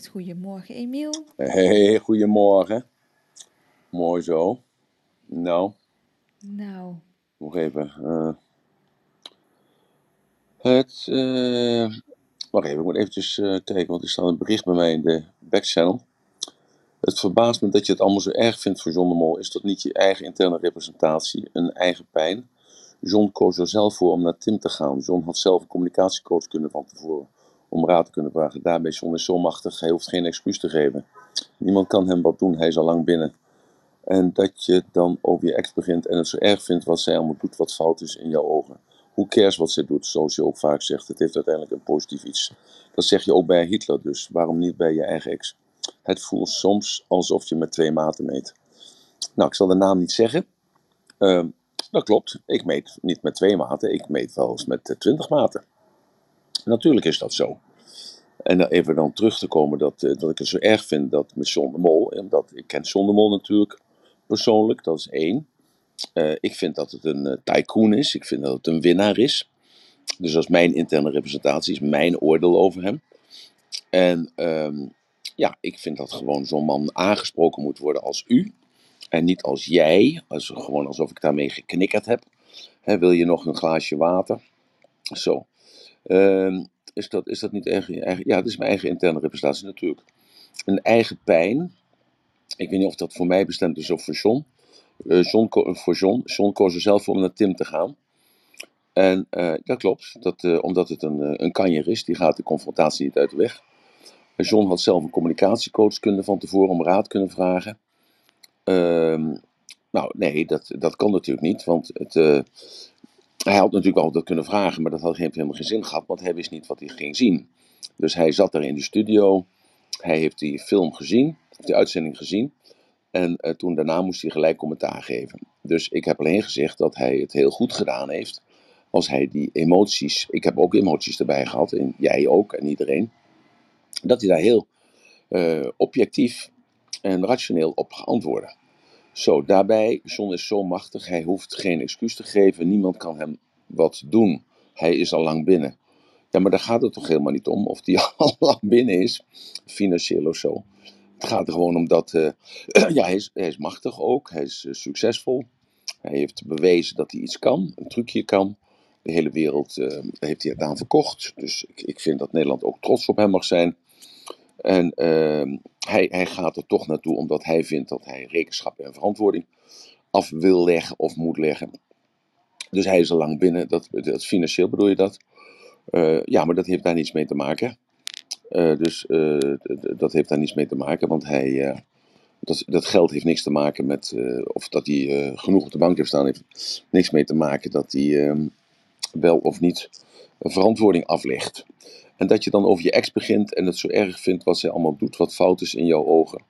Goedemorgen, Emiel. Hey, goedemorgen. Mooi zo. Nou, Nou, nog even. eh, het. eh wacht even, ik moet eventjes eh, kijken, want er staat een bericht bij mij in de backchannel. Het verbaast me dat je het allemaal zo erg vindt voor John de Mol. Is dat niet je eigen interne representatie, een eigen pijn? John koos er zelf voor om naar Tim te gaan. John had zelf een communicatiecoach kunnen van tevoren om raad te kunnen vragen. Daarbij John is zo machtig, hij hoeft geen excuus te geven. Niemand kan hem wat doen, hij is al lang binnen. En dat je dan over je ex begint en het zo erg vindt wat zij allemaal doet, wat fout is in jouw ogen. Hoe cares wat zij doet, zoals je ook vaak zegt. Het heeft uiteindelijk een positief iets. Dat zeg je ook bij Hitler dus. Waarom niet bij je eigen ex? Het voelt soms alsof je met twee maten meet. Nou, ik zal de naam niet zeggen. Ehm, dat klopt. Ik meet niet met twee maten. Ik meet wel eens met twintig maten. Natuurlijk is dat zo. En even dan terug te komen dat, eh, dat ik het zo erg vind dat met John Mol, omdat ik ken John Mol natuurlijk persoonlijk, dat is één. Eh, ik vind dat het een eh, tycoon is, ik vind dat het een winnaar is. Dus dat is mijn interne representatie, is mijn oordeel over hem. En ehm, ja, ik vind dat gewoon zo'n man aangesproken moet worden als u. En niet als jij, als, gewoon alsof ik daarmee geknikkerd heb. Wil je nog een glaasje water? Zo. Ehm, is, dat, is dat niet eigen. Ja, het is mijn eigen interne representatie natuurlijk. Een eigen pijn. Ik weet niet of dat voor mij bestemd is of voor John. Eh, John ko- voor John. John koos er zelf voor om naar Tim te gaan. En eh, dat klopt, dat, eh, omdat het een, eh, een kanjer is, die gaat de confrontatie niet uit de weg. John had zelf een communicatiecoach kunnen van tevoren om raad kunnen vragen. Ehm, nou, nee, dat, dat kan natuurlijk niet, want het, eh, hij had natuurlijk wel dat kunnen vragen, maar dat had geen- helemaal geen zin gehad, want hij wist niet wat hij ging zien. Dus hij zat daar in de studio, hij heeft die film gezien, die uitzending gezien, en eh, toen daarna moest hij gelijk commentaar geven. Dus ik heb alleen gezegd dat hij het heel goed gedaan heeft, als hij die emoties, ik heb ook emoties erbij gehad, en jij ook, en iedereen, dat hij daar heel eh, objectief en rationeel op geantwoordde. Zo, daarbij, John is zo machtig, hij hoeft geen excuus te geven, niemand kan hem wat doen. Hij is al lang binnen. Ja, maar daar gaat het toch helemaal niet om of die al lang binnen is, financieel of zo. Het gaat er gewoon om dat, eh, ja, hij is, hij is machtig ook, hij is eh, succesvol. Hij heeft bewezen dat hij iets kan, een trucje kan. De hele wereld eh, heeft hij het aan verkocht. Dus ik, ik vind dat Nederland ook trots op hem mag zijn. En ehm, hij, hij gaat er toch naartoe omdat hij vindt dat hij rekenschap en verantwoording af wil leggen of moet leggen. Dus hij is al lang binnen. Dat, dat financieel bedoel je dat? Eh, ja, maar dat heeft daar niets mee te maken. Eh, dus eh, dat heeft daar niets mee te maken, want hij, dat, dat geld heeft niks te maken met of dat hij genoeg op de bank heeft staan. Heeft niks mee te maken dat hij ehm, wel of niet verantwoording aflegt. En dat je dan over je ex begint en het zo erg vindt wat zij allemaal doet, wat fout is in jouw ogen.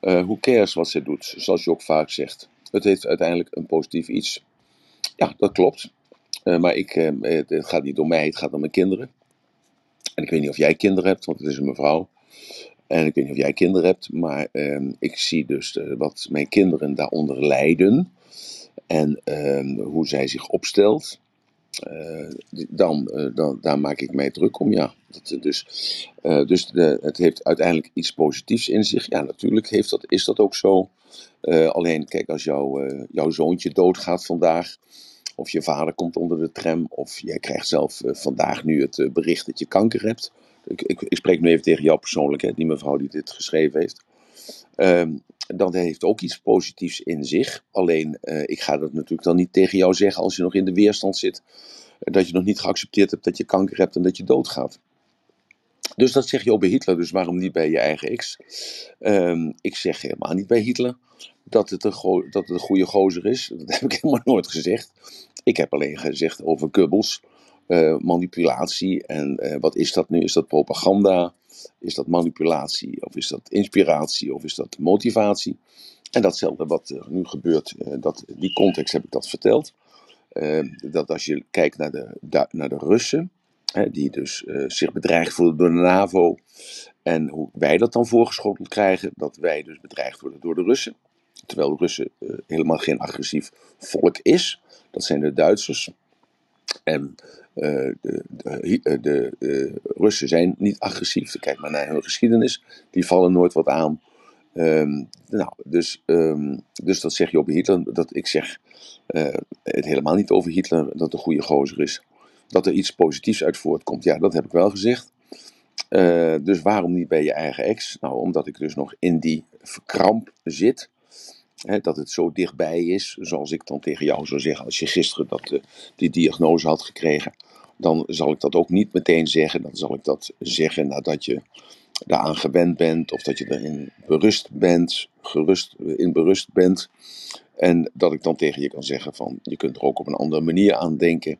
Eh hoe cares wat zij doet, zoals je ook vaak zegt. Het heeft uiteindelijk een positief iets. Ja, dat klopt. Eh, maar ik, eh, het, gaat niet om mij, het gaat om mijn kinderen. En ik weet niet of jij kinderen hebt, want het is een mevrouw. En ik weet niet of jij kinderen hebt, maar ehm, ik zie dus wat mijn kinderen daaronder lijden. En ehm, hoe zij zich opstelt. Eh, dan, eh, dan, daar maak ik mij druk om, ja. Dat, eh, dus dus de, het heeft uiteindelijk iets positiefs in zich. Ja, natuurlijk heeft dat, is dat ook zo. Alleen, kijk, als jouw zoontje doodgaat vandaag, of je vader komt onder de tram, of jij krijgt zelf vandaag nu het bericht dat je kanker hebt. Ik, ik, spreek nu even tegen jou persoonlijk, hè, die mevrouw die dit geschreven heeft. Ehm, dan heeft ook iets positiefs in zich. Alleen, eh, ik ga dat natuurlijk dan niet tegen jou zeggen als je nog in de weerstand zit. eh, Dat je nog niet geaccepteerd hebt dat je kanker hebt en dat je doodgaat. Dus dat zeg je ook bij Hitler, dus waarom niet bij je eigen ex? Ehm, ik zeg helemaal niet bij Hitler dat het, een dat het een goede gozer is. Dat heb ik helemaal nooit gezegd. Ik heb alleen gezegd over kubbels, eh, manipulatie. En wat is dat nu? Is dat propaganda? Is dat manipulatie? Of is dat inspiratie? Of is dat motivatie? En datzelfde wat er nu gebeurt, eh, dat, die context heb ik dat verteld. Eh, dat als je kijkt naar de, naar de Russen, die dus eh, zich bedreigd voelen door de NAVO. En hoe wij dat dan voorgeschoteld krijgen, dat wij dus bedreigd worden door de Russen. Terwijl de Russen eh, helemaal geen agressief volk is. Dat zijn de Duitsers. En eh, de, de, de, de eh, Russen zijn niet agressief. Kijk maar naar hun geschiedenis. Die vallen nooit wat aan. Ehm, nou, dus, ehm, dus dat zeg je over Hitler. Dat ik zeg eh, het helemaal niet over Hitler dat een goede gozer is. Dat er iets positiefs uit voortkomt. Ja, dat heb ik wel gezegd. Eh, dus waarom niet bij je eigen ex? Nou, omdat ik dus nog in die verkramp zit. Dat het zo dichtbij is, zoals ik dan tegen jou zou zeggen, als je gisteren dat, eh, die diagnose had gekregen, dan zal ik dat ook niet meteen zeggen. Dan zal ik dat zeggen nadat je daaraan gewend bent, of dat je erin berust bent, gerust, in berust bent. En dat ik dan tegen je kan zeggen van, je kunt er ook op een andere manier aan denken.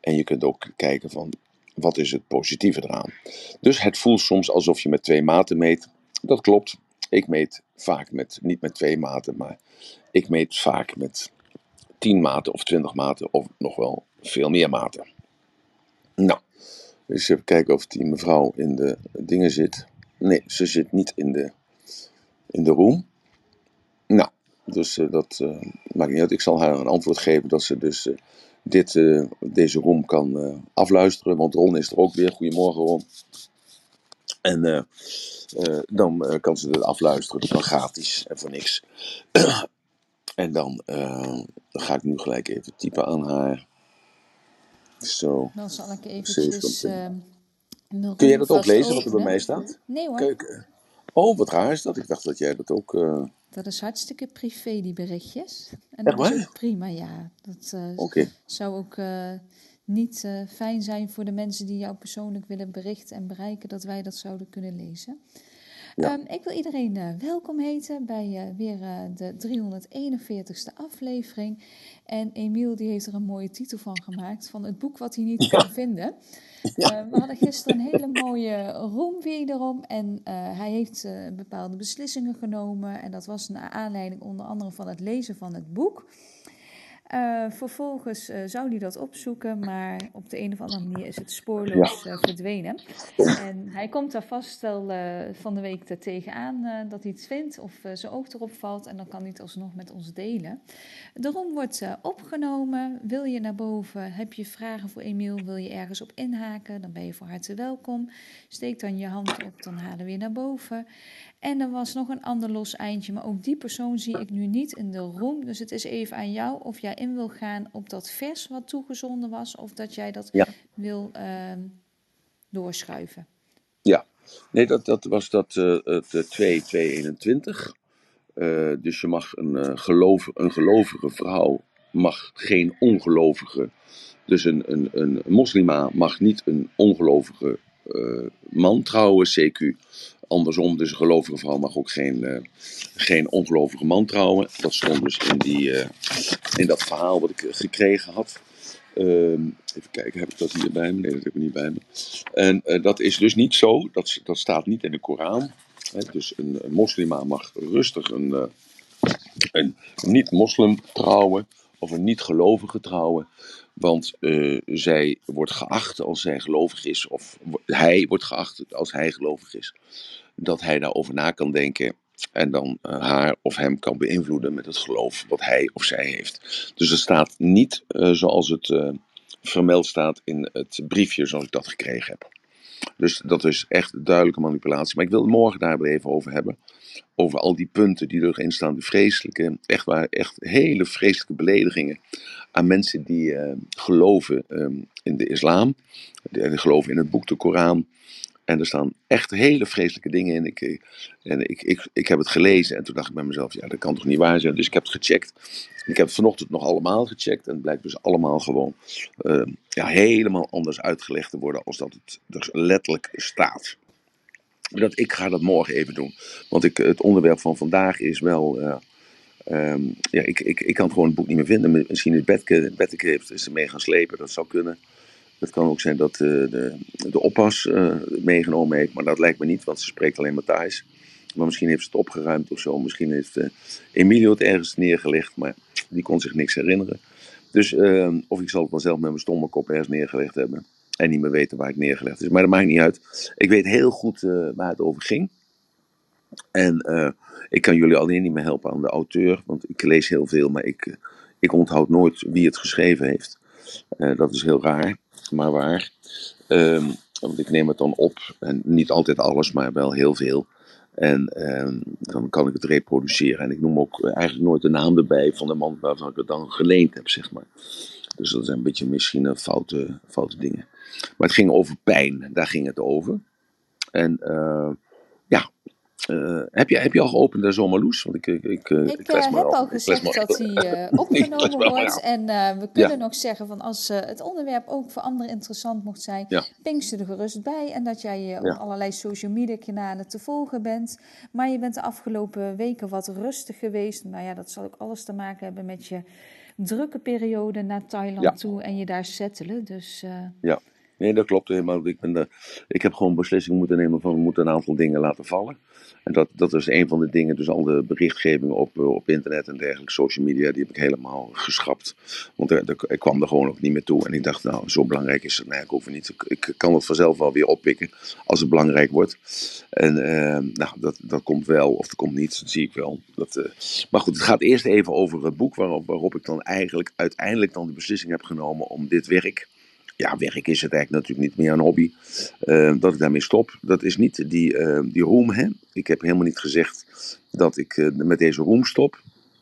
En je kunt ook kijken van, wat is het positieve eraan? Dus het voelt soms alsof je met twee maten meet. Dat klopt. Ik meet vaak met, niet met twee maten, maar ik meet vaak met tien maten of twintig maten of nog wel veel meer maten. Nou, dus even kijken of die mevrouw in de dingen zit. Nee, ze zit niet in de, in de room. Nou, dus uh, dat uh, maakt niet uit. Ik zal haar een antwoord geven dat ze dus uh, dit, deze room kan afluisteren. Want Ron is er ook weer. Goedemorgen Ron. En dan kan ze het afluisteren. Dat kan gratis en voor niks. en dan, dan, ga ik nu gelijk even typen aan haar. Zo. Dan zal ik eventjes... Kun jij dat ook lezen wat er bij mij staat? Nee hoor. Keuken. Oh, wat raar is dat. Ik dacht dat jij dat ook... Uh... Dat is hartstikke privé, die berichtjes. En dat is prima, ja. Dat uh, Oké. zou ook uh, niet fijn zijn voor de mensen die jou persoonlijk willen berichten en bereiken, dat wij dat zouden kunnen lezen. Ja. Um, ik wil iedereen uh, welkom heten bij uh, weer de 341ste aflevering. En Emiel die heeft er een mooie titel van gemaakt, van het boek wat hij niet Ja. kon vinden. Ja. we hadden gisteren een hele mooie room wederom en hij heeft bepaalde beslissingen genomen. En dat was naar aanleiding onder andere van het lezen van het boek. Uh, vervolgens uh, zou hij dat opzoeken, maar op de een of andere manier is het spoorloos uh, verdwenen. En hij komt daar vast wel van de week er tegenaan dat hij iets vindt of zijn oog erop valt en dan kan hij het alsnog met ons delen. De rom wordt opgenomen. Wil je naar boven? Heb je vragen voor Emiel? Wil je ergens op inhaken? Dan ben je voor harte welkom. Steek dan je hand op, dan halen we je naar boven. En er was nog een ander los eindje, maar ook die persoon zie ik nu niet in de room. Dus het is even aan jou of jij in wil gaan op dat vers wat toegezonden was, of dat jij dat Ja. wil uh, doorschuiven. Ja, nee, dat, dat was dat uh, het 2221. Uh, dus je mag een, geloof, een gelovige vrouw mag geen ongelovige. Dus een, een, een moslima mag niet een ongelovige man trouwen, CQ. Andersom, dus een gelovige vrouw mag ook geen, uh, geen ongelovige man trouwen. Dat stond dus in, die, uh, in dat verhaal wat ik gekregen had. Uh, even kijken, heb ik dat hier bij me? Nee, dat heb ik niet bij me. En dat is dus niet zo, dat, dat staat niet in de Koran. Hè? Dus een, moslima mag rustig een, een niet-moslim trouwen of een niet-gelovige trouwen. Want uh, zij wordt geacht als zij gelovig is, of hij wordt geacht als hij gelovig is, dat hij daarover na kan denken en dan uh, haar of hem kan beïnvloeden met het geloof wat hij of zij heeft. Dus het staat niet uh, zoals het vermeld staat in het briefje zoals ik dat gekregen heb. Dus dat is echt duidelijke manipulatie. Maar ik wil het morgen daar even over hebben. Over al die punten die erin staan. De vreselijke, echt waar, echt hele vreselijke beledigingen aan mensen die uh, geloven um, in de islam. Die, die geloven in het boek de Koran. En er staan echt hele vreselijke dingen in. Ik, en ik, ik, ik heb het gelezen en toen dacht ik bij mezelf, ja, dat kan toch niet waar zijn. Dus ik heb het gecheckt. Ik heb het vanochtend nog allemaal gecheckt. En het blijkt dus allemaal gewoon uh, ja, helemaal anders uitgelegd te worden als dat het dus letterlijk staat. Dat, ik ga dat morgen even doen. Want ik, het onderwerp van vandaag is wel... Uh, um, ja, ik, ik, ik kan gewoon het boek niet meer vinden. Misschien is Betteke, Betteke heeft is ermee gaan slepen. Dat zou kunnen. Het kan ook zijn dat uh, de, de oppas uh, meegenomen heeft, maar dat lijkt me niet, want ze spreekt alleen maar Thais. Maar misschien heeft ze het opgeruimd of zo. Misschien heeft uh, Emilio het ergens neergelegd, maar die kon zich niks herinneren. Dus, uh, of ik zal het wel zelf met mijn stomme kop ergens neergelegd hebben. En niet meer weten waar het neergelegd is. Maar dat maakt niet uit. Ik weet heel goed waar het over ging. En uh, ik kan jullie alleen niet meer helpen aan de auteur. Want ik lees heel veel, maar ik, ik onthoud nooit wie het geschreven heeft. Eh, dat is heel raar, maar waar. Ehm, want ik neem het dan op, en niet altijd alles, maar wel heel veel. En ehm, dan kan ik het reproduceren. En ik noem ook eigenlijk nooit de naam erbij van de man waarvan ik het dan geleend heb, zeg maar. Dus dat zijn een beetje misschien foute, foute dingen. Maar het ging over pijn, daar ging het over. En ja, uh, heb, je, heb je al geopend de Zomerloes? Want ik, ik, ik, ik, ik heb al, gezegd dat hij opgenomen wordt. En we kunnen ja. nog zeggen van als het onderwerp ook voor anderen interessant mocht zijn, ja. pinkst er gerust bij. En dat jij ja. op allerlei social media kanalen te volgen bent. Maar je bent de afgelopen weken wat rustig geweest. Nou ja, dat zal ook alles te maken hebben met je drukke periode naar Thailand toe en je daar settelen. Dus. Ja, nee, dat klopt helemaal. Ik, ben de, ik heb gewoon beslissing moeten nemen van we moeten een aantal dingen laten vallen. En dat, dat is een van de dingen, dus al de berichtgeving op, eh, op internet en dergelijke, social media, die heb ik helemaal geschrapt. Want er, ik kwam er gewoon ook niet meer toe. En ik dacht, nou, zo belangrijk is het eigenlijk over niet. Ik, kan het vanzelf wel weer oppikken als het belangrijk wordt. En uh, nou, dat, dat komt wel, of dat komt niet, dat zie ik wel. Dat, uh, maar goed, het gaat eerst even over het boek waarop, waarop ik dan eigenlijk uiteindelijk dan de beslissing heb genomen om dit werk ja, werk is het eigenlijk natuurlijk niet meer een hobby. Uh, dat ik daarmee stop. Dat is niet die, uh, die roem. Hè? Ik heb helemaal niet gezegd dat ik uh, met deze roem stop.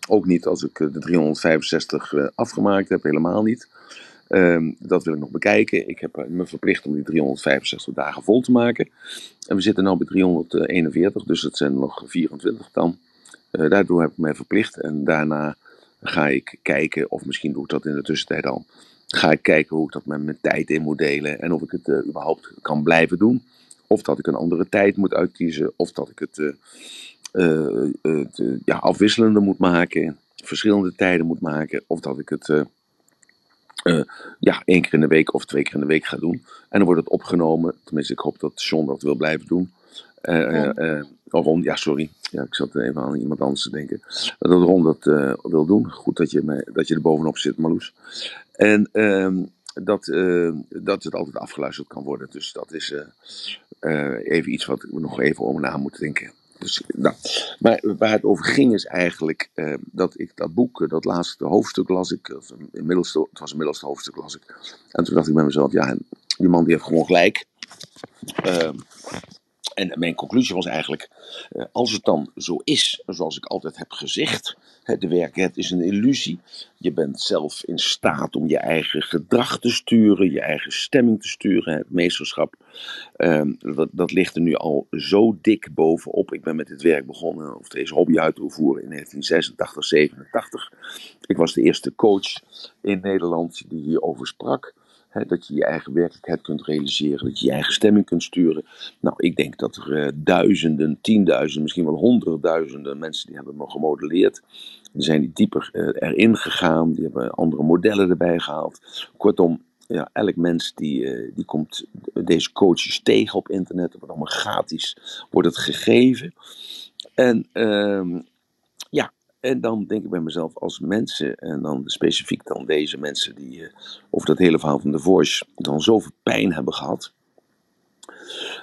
Ook niet als ik de 365 afgemaakt heb, helemaal niet. Ehm, dat wil ik nog bekijken. Ik heb me verplicht om die 365 dagen vol te maken. En we zitten nu bij 341, dus het zijn nog 24 dan. daardoor heb ik mij verplicht. En daarna ga ik kijken, of misschien doe ik dat in de tussentijd al ga ik kijken hoe ik dat met mijn tijd in moet delen en of ik het uh, überhaupt kan blijven doen. Of dat ik een andere tijd moet uitkiezen, of dat ik het uh, ja, afwisselende moet maken, verschillende tijden moet maken, of dat ik het ja, één keer in de week of twee keer in de week ga doen. En dan wordt het opgenomen, tenminste ik hoop dat John dat wil blijven doen. Ron, ja, sorry. Ja, ik zat even aan iemand anders te denken. Dat Ron dat wil doen. Goed dat je, me, dat je er bovenop zit, Marloes. En ehm, dat, uh, dat het altijd afgeluisterd kan worden. Dus dat is uh, even iets wat we nog even over na moeten denken. Dus, nou, maar waar het over ging is eigenlijk dat ik dat boek, dat laatste hoofdstuk las ik, of inmiddels, het was inmiddels het hoofdstuk las ik. En toen dacht ik bij mezelf, ja, die man die heeft gewoon gelijk. En mijn conclusie was eigenlijk, eh, als het dan zo is, zoals ik altijd heb gezegd, de werkelijkheid is een illusie. Je bent zelf in staat om je eigen gedrag te sturen, je eigen stemming te sturen. Het meesterschap, ehm, dat, dat ligt er nu al zo dik bovenop. Ik ben met dit werk begonnen, of deze hobby uit te voeren in 1986, 87. Ik was de eerste coach in Nederland die hierover sprak dat je je eigen werkelijkheid kunt realiseren, dat je je eigen stemming kunt sturen. Nou, ik denk dat er uh, duizenden, tienduizenden, misschien wel honderdduizenden mensen die hebben me gemodelleerd. Die zijn die dieper uh, erin gegaan, die hebben andere modellen erbij gehaald. Kortom, ja, elk mens die, uh, die komt deze coaches tegen op internet. Wordt allemaal gratis, wordt het gegeven. En ehm, ja, en dan denk ik bij mezelf, als mensen, en dan specifiek dan deze mensen die uh, over dat hele verhaal van de Voice dan zoveel pijn hebben gehad.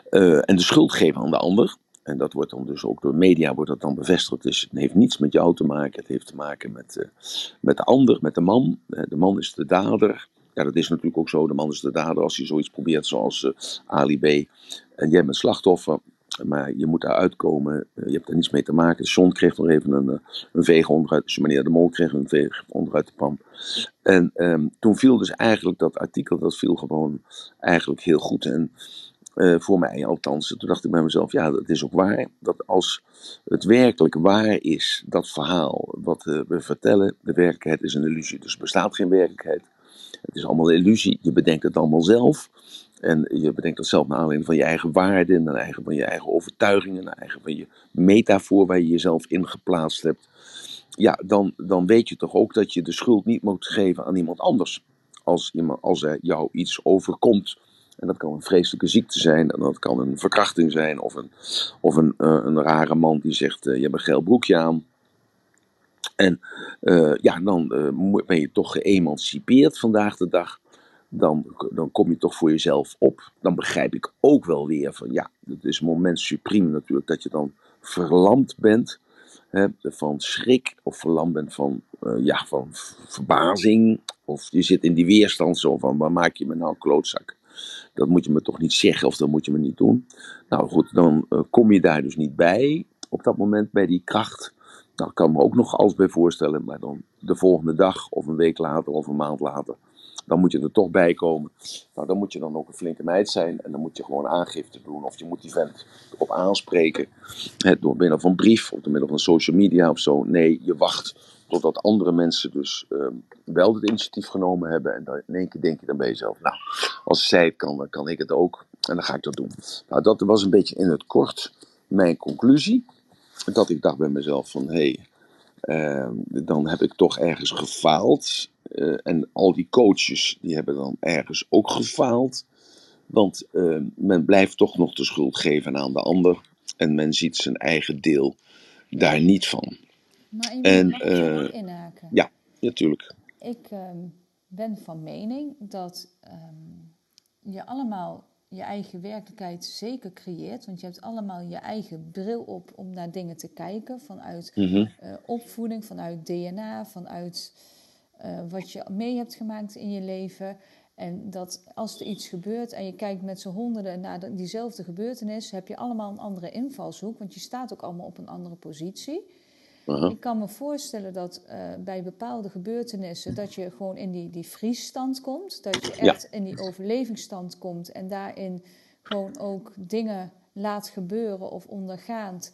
Uh, en de schuld geven aan de ander. En dat wordt dan dus ook door media wordt dat dan bevestigd. Dus het heeft niets met jou te maken. Het heeft te maken met, uh, met de ander, met de man. de man is de dader. Ja, dat is natuurlijk ook zo. De man is de dader als hij zoiets probeert zoals Ali. En jij bent slachtoffer. Maar je moet daar uitkomen. Eh, je hebt er niets mee te maken. John kreeg nog even een, eh, een veeg onderuit. Dus meneer De Mol kreeg een veeg onderuit de pan. En um, toen viel dus eigenlijk dat artikel, dat viel gewoon eigenlijk heel goed. En uh, voor mij althans. Toen dacht ik bij mezelf, ja, dat is ook waar. Dat als het werkelijk waar is, dat verhaal wat we vertellen, de werkelijkheid is een illusie. Dus er bestaat geen werkelijkheid. Het is allemaal een illusie. Je bedenkt het allemaal zelf. En je bedenkt dat zelf naar aanleiding van je eigen waarden, naar eigen van je eigen overtuigingen, naar eigen van je metafoor waar je jezelf in geplaatst hebt. Ja, dan, dan weet je toch ook dat je de schuld niet moet geven aan iemand anders. Als, iemand, als er jou iets overkomt. En dat kan een vreselijke ziekte zijn, en dat kan een verkrachting zijn, of een, of een, uh, een rare man die zegt: uh, Je hebt een geel broekje aan. En uh, ja, dan ben je toch geëmancipeerd vandaag de dag dan, dan kom je toch voor jezelf op. Dan begrijp ik ook wel weer van ja, het is een moment supreme natuurlijk dat je dan verlamd bent. hè, van schrik of verlamd bent van, eh, ja, van verbazing. Of je zit in die weerstand zo van, waar maak je me nou een klootzak? Dat moet je me toch niet zeggen of dat moet je me niet doen. Nou goed, dan eh, kom je daar dus niet bij op dat moment bij die kracht. Nou, ik kan me ook nog alles bij voorstellen, maar dan de volgende dag of een week later of een maand later, dan moet je er toch bij komen. Nou, dan moet je dan ook een flinke meid zijn en dan moet je gewoon aangifte doen of je moet die vent erop aanspreken hè, door middel van brief of door middel van social media of zo. Nee, je wacht totdat andere mensen dus ehm, wel het initiatief genomen hebben en dan in één keer denk je dan bij jezelf, nou, als zij het kan, dan kan ik het ook en dan ga ik dat doen. Nou, dat was een beetje in het kort mijn conclusie dat ik dacht bij mezelf van hé, hey, uh, dan heb ik toch ergens gefaald. Uh, en al die coaches die hebben dan ergens ook gefaald. Want uh, men blijft toch nog de schuld geven aan de ander. En men ziet zijn eigen deel daar niet van. Maar en, uh, inhaken. Ja, natuurlijk. Ik ehm, ben van mening dat je allemaal je eigen werkelijkheid zeker creëert. Want je hebt allemaal je eigen bril op om naar dingen te kijken. Vanuit mm -hmm. uh, opvoeding, vanuit DNA, vanuit uh, wat je mee hebt gemaakt in je leven. En dat als er iets gebeurt en je kijkt met z'n honderden naar diezelfde gebeurtenis, heb je allemaal een andere invalshoek. Want je staat ook allemaal op een andere positie. Uh-huh. Ik kan me voorstellen dat uh, bij bepaalde gebeurtenissen dat je gewoon in die, die vriesstand komt. Dat je echt ja. in die overlevingsstand komt en daarin gewoon ook dingen laat gebeuren of ondergaand.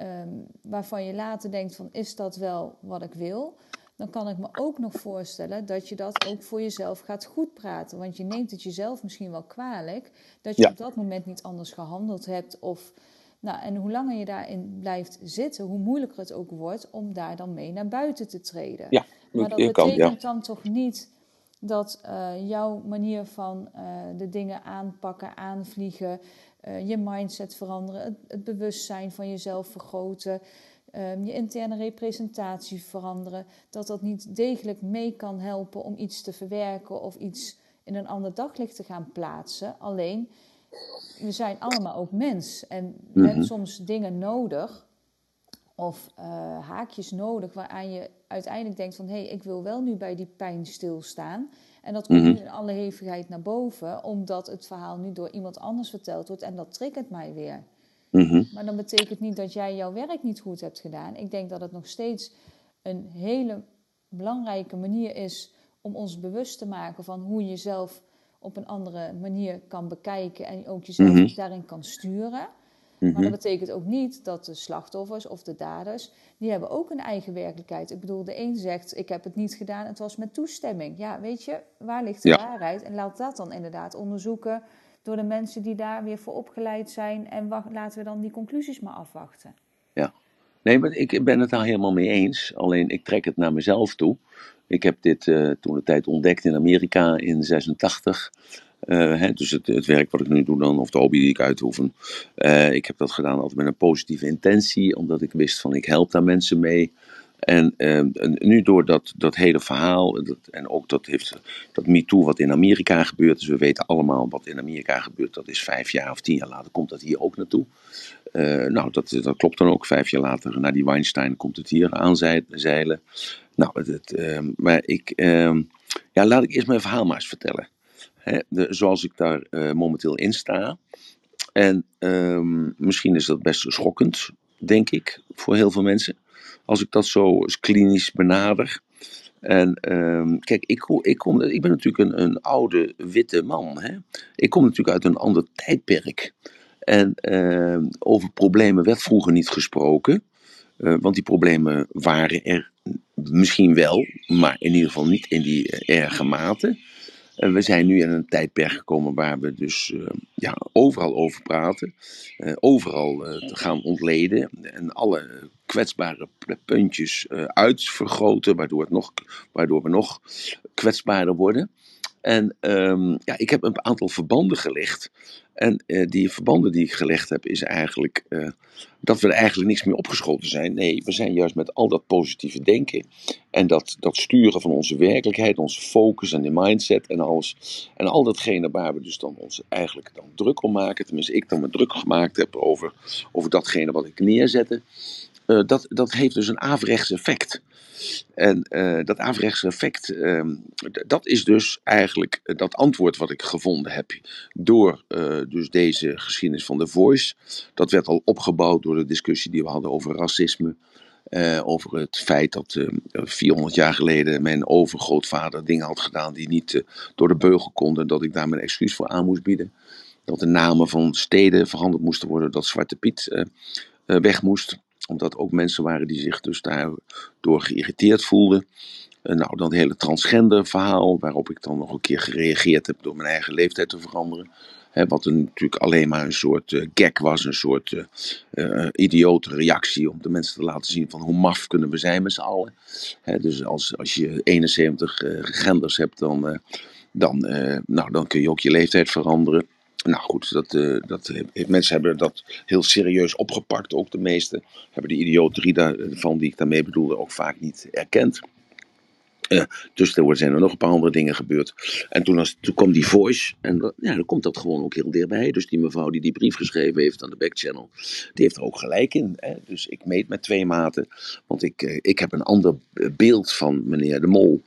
Um, waarvan je later denkt van is dat wel wat ik wil? Dan kan ik me ook nog voorstellen dat je dat ook voor jezelf gaat goed praten. Want je neemt het jezelf misschien wel kwalijk dat je ja. op dat moment niet anders gehandeld hebt of nou, en hoe langer je daarin blijft zitten, hoe moeilijker het ook wordt om daar dan mee naar buiten te treden. Ja, maar dat betekent kan, ja. dan toch niet dat uh, jouw manier van uh, de dingen aanpakken, aanvliegen, uh, je mindset veranderen, het, het, bewustzijn van jezelf vergroten, um, je interne representatie veranderen, dat dat niet degelijk mee kan helpen om iets te verwerken of iets in een ander daglicht te gaan plaatsen. Alleen we zijn allemaal ook mens. En mm -hmm. hebben soms dingen nodig, of uh, haakjes nodig, waaraan je uiteindelijk denkt van... hé, hey, ik wil wel nu bij die pijn stilstaan. En dat komt -hmm. in alle hevigheid naar boven, omdat het verhaal nu door iemand anders verteld wordt. En dat triggert mij weer. Mm -hmm. Maar dan betekent niet dat jij jouw werk niet goed hebt gedaan. Ik denk dat het nog steeds een hele belangrijke manier is om ons bewust te maken van hoe je zelf op een andere manier kan bekijken en ook jezelf mm -hmm. daarin kan sturen. Maar dat betekent ook niet dat de slachtoffers of de daders, die hebben ook een eigen werkelijkheid. Ik bedoel, de een zegt, ik heb het niet gedaan, het was met toestemming. Ja, weet je, waar ligt de ja. waarheid? En laat dat dan inderdaad onderzoeken door de mensen die daar weer voor opgeleid zijn. En wacht, laten we dan die conclusies maar afwachten. Ja, nee, maar ik ben het daar helemaal mee eens. Alleen ik trek het naar mezelf toe. Ik heb dit uh, toen de tijd ontdekt in Amerika in 86. Uh, hè, dus het, het, werk wat ik nu doe dan, of de hobby die ik uitoefen. Uh, ik heb dat gedaan altijd met een positieve intentie, omdat ik wist van ik help daar mensen mee. En, en nu door dat, dat hele verhaal, en ook dat heeft dat MeToo wat in Amerika gebeurt, dus we weten allemaal wat in Amerika gebeurt, dat is vijf jaar of tien jaar later komt dat hier ook naartoe. nou, dat, dat klopt dan ook. Vijf jaar later, na die Weinstein, komt het hier aanzeilen. Nou, het, uh, maar ik, uh, ja, laat ik eerst mijn verhaal maar eens vertellen. Hè, de, zoals ik daar uh, momenteel in sta. En misschien is dat best schokkend, denk ik, voor heel veel mensen. Als ik dat zo klinisch benader. En um, kijk, ik, ik, kom, ik ben natuurlijk een, een oude witte man. Hè? Ik kom natuurlijk uit een ander tijdperk. En uh, over problemen werd vroeger niet gesproken. Uh, want die problemen waren er misschien wel, maar in ieder geval niet in die erge mate. Uh, we zijn nu in een tijdperk gekomen waar we dus uh, ja, overal over praten, overal te gaan ontleden en alle kwetsbare puntjes uitvergroten, waardoor, het nog, waardoor we nog kwetsbaarder worden. En um, ja, ik heb een aantal verbanden gelegd. En uh, die verbanden die ik gelegd heb, is eigenlijk uh, dat we er eigenlijk niks meer opgeschoten zijn. Nee, we zijn juist met al dat positieve denken en dat, dat sturen van onze werkelijkheid, onze focus en de mindset en alles. En al datgene waar we dus dan ons eigenlijk dan druk om maken, tenminste ik dan me druk gemaakt heb over, over datgene wat ik neerzette. Eh, dat, dat heeft dus een averechts effect. En uh, dat averechts effect, uh, dat is dus eigenlijk dat antwoord wat ik gevonden heb door dus deze geschiedenis van The Voice. Dat werd al opgebouwd door de discussie die we hadden over racisme. Over het feit dat uh, 400 jaar geleden mijn overgrootvader dingen had gedaan die niet door de beugel konden. Dat ik daar mijn excuus voor aan moest bieden. Dat de namen van steden veranderd moesten worden. Dat Zwarte Piet weg moest. Omdat ook mensen waren die zich dus daardoor geïrriteerd voelden. nou, dan het hele transgender verhaal. Waarop ik dan nog een keer gereageerd heb door mijn eigen leeftijd te veranderen. Hè, wat een, natuurlijk alleen maar een soort uh, gag was, een soort uh, uh, idiote reactie om de mensen te laten zien van hoe maf kunnen we zijn met z'n allen. Hè, dus als, als je 71 genders hebt, dan, dan, nou, dan kun je ook je leeftijd veranderen. Nou goed, dat, dat, mensen hebben dat heel serieus opgepakt. Ook de meesten hebben de idioterie daarvan die ik daarmee bedoelde ook vaak niet erkend. Uh, tussendoor zijn er nog een paar andere dingen gebeurd. En toen, als, toen kwam die voice. En ja, dan komt dat gewoon ook heel dichtbij. Dus die mevrouw die die brief geschreven heeft aan de backchannel. Die heeft er ook gelijk in. Hè? Dus ik meet met twee maten. Want ik, ik heb een ander beeld van meneer de Mol.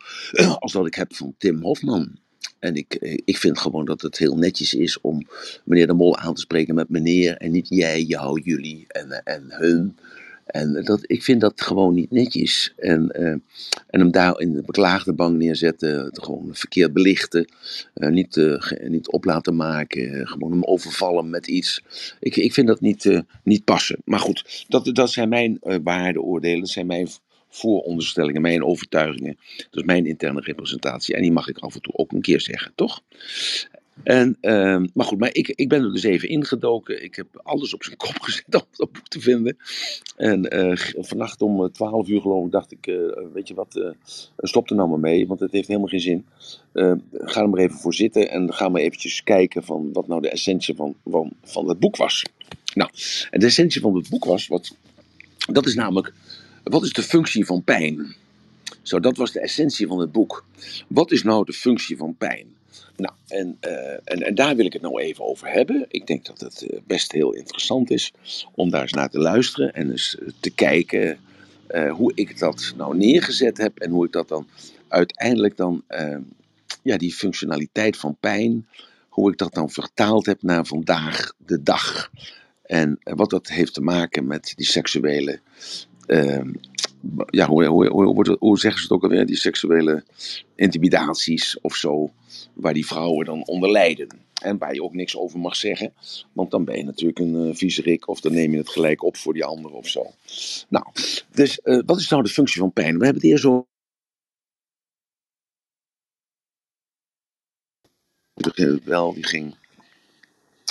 Als dat ik heb van Tim Hofman. En ik, ik vind gewoon dat het heel netjes is om meneer de Mol aan te spreken met meneer. En niet jij, jou, jullie en, en hun. En dat, ik vind dat gewoon niet netjes. En, uh, en hem daar in de beklaagde bank neerzetten, gewoon verkeerd belichten, niet, niet op laten maken, gewoon hem overvallen met iets. Ik, ik vind dat niet, niet passen. Maar goed, dat, dat zijn mijn waardeoordelen, dat zijn mijn vooronderstellingen, mijn overtuigingen. Is mijn interne representatie en die mag ik af en toe ook een keer zeggen, toch? En, uh, maar goed, maar ik, ik ben er dus even ingedoken. Ik heb alles op zijn kop gezet om dat boek te vinden. En uh, vannacht om 12 uur geloof ik dacht ik, uh, weet je wat, stop er nou maar mee, want het heeft helemaal geen zin. ga er maar even voor zitten en ga maar eventjes kijken van wat nou de essentie van, van, van het boek was. Nou, de essentie van het boek was, wat, dat is namelijk, wat is de functie van pijn? Zo, dat was de essentie van het boek. Wat is nou de functie van pijn? Nou, en, uh, en, en, daar wil ik het nou even over hebben. Ik denk dat het best heel interessant is om daar eens naar te luisteren en eens te kijken hoe ik dat nou neergezet heb en hoe ik dat dan uiteindelijk dan, uh, ja, die functionaliteit van pijn, hoe ik dat dan vertaald heb naar vandaag de dag. En wat dat heeft te maken met die seksuele ja, hoe, hoe, hoe, hoe, zeggen ze het ook alweer? Die seksuele intimidaties of zo, waar die vrouwen dan onder lijden. En waar je ook niks over mag zeggen, want dan ben je natuurlijk een uh, viezerik of dan neem je het gelijk op voor die ander of zo. Nou, dus uh, wat is nou de functie van pijn? We hebben het eerst zo. Wel, die ging.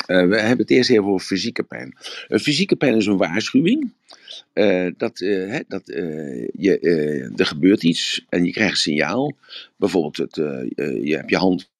Uh, we hebben het eerst even over fysieke pijn. fysieke pijn is een waarschuwing. Uh, dat, dat je, er gebeurt iets en je krijgt een signaal. Bijvoorbeeld, het, je hebt je hand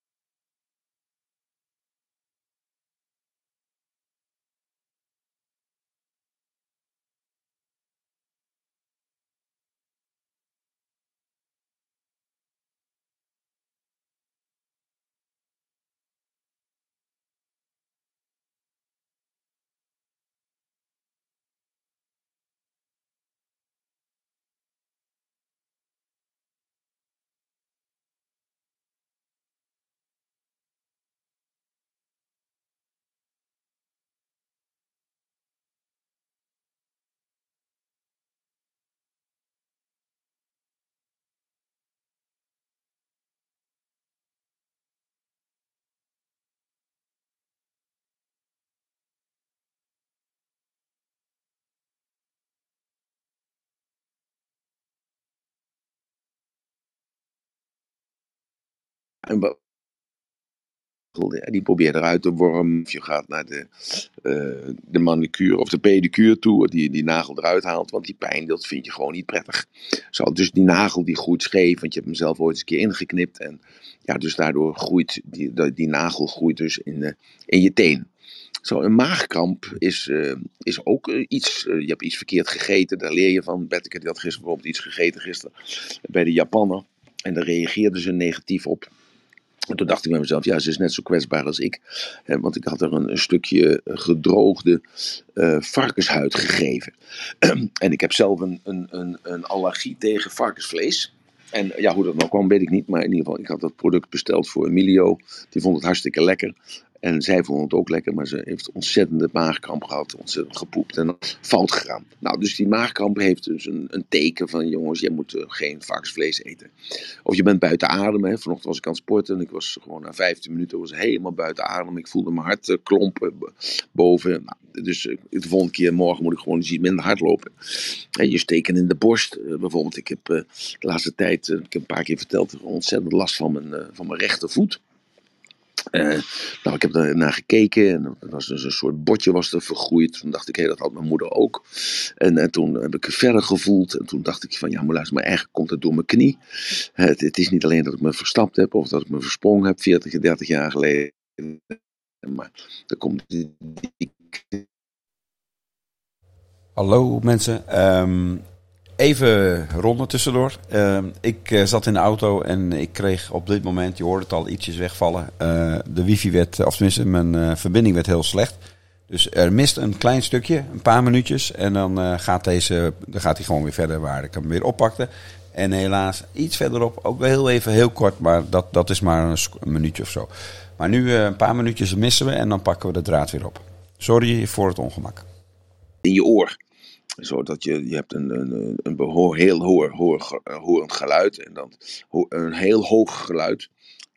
En die probeert eruit te wormen. Of je gaat naar de, uh, de manicure of de pedicure toe, die die nagel eruit haalt. Want die pijn, dat vind je gewoon niet prettig. Zo, dus die nagel die groeit scheef, want je hebt hem zelf ooit eens een keer ingeknipt. En ja, dus daardoor groeit die, die, nagel groeit dus in, in je teen. Zo, een maagkramp is, uh, is ook iets. je hebt iets verkeerd gegeten, daar leer je van. Betteke had gisteren bijvoorbeeld iets gegeten gisteren bij de Japaner. En daar reageerden ze negatief op. En toen dacht ik bij mezelf, ja, ze is net zo kwetsbaar als ik. Want ik had er een, stukje gedroogde uh, varkenshuid gegeven. en ik heb zelf een, een, een allergie tegen varkensvlees. En ja, hoe dat nou kwam, weet ik niet. Maar in ieder geval, ik had dat product besteld voor Emilio. Die vond het hartstikke lekker. En zij vond het ook lekker, maar ze heeft ontzettende maagkramp gehad, ontzettend gepoept en fout gegaan. Nou, dus die maagkramp heeft dus een, een teken van, jongens, jij moet uh, geen varkensvlees eten. Of je bent buiten adem, hè. vanochtend was ik aan het sporten en ik was gewoon na 15 minuten was helemaal buiten adem. Ik voelde mijn hart uh, klompen boven. Nou, dus uh, de volgende keer morgen moet ik gewoon iets minder hard lopen. En je steken in de borst, bijvoorbeeld. Ik heb de laatste tijd, ik heb een paar keer verteld, ontzettend last van mijn, van mijn rechtervoet. Uh, nou, ik heb er naar gekeken en er was dus een soort botje was er vergroeid. Toen dacht ik, hé, dat had mijn moeder ook. En, en, toen heb ik verder gevoeld en toen dacht ik van, ja, maar luister, maar eigenlijk komt het door mijn knie. Het, het, is niet alleen dat ik me verstapt heb of dat ik me versprongen heb 40, 30 jaar geleden. Maar er komt die... Hallo mensen, um, Even ronden tussendoor. Uh, ik uh, zat in de auto en ik kreeg op dit moment, je hoort het al, ietsjes wegvallen. Uh, de wifi werd, of tenminste mijn uh, verbinding werd heel slecht. Dus er mist een klein stukje, een paar minuutjes. En dan, gaat, deze, dan gaat hij gewoon weer verder waar ik hem weer oppakte. En helaas iets verderop, ook wel heel even heel kort, maar dat, dat is maar een, een minuutje of zo. Maar nu een paar minuutjes missen we en dan pakken we de draad weer op. Sorry voor het ongemak. In je oor zodat je, je hebt een, een, een behoor, heel hoor, hoor, horend geluid en dan een heel hoog geluid.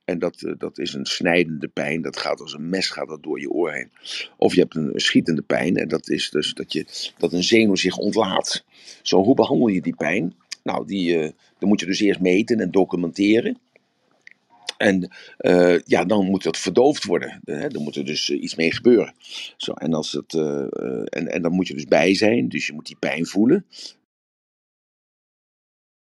En dat, eh, dat is een snijdende pijn. Dat gaat als een mes gaat dat door je oor heen. Of je hebt een schietende pijn. En dat is dus dat, je, dat een zenuw zich ontlaat. Zo, hoe behandel je die pijn? Nou, die, uh, dan moet je dus eerst meten en documenteren. En uh, ja, dan moet dat verdoofd worden. Hè? Dan moet er dus uh, iets mee gebeuren. Zo, en, als het, uh, en, en dan moet je dus bij zijn. Dus je moet die pijn voelen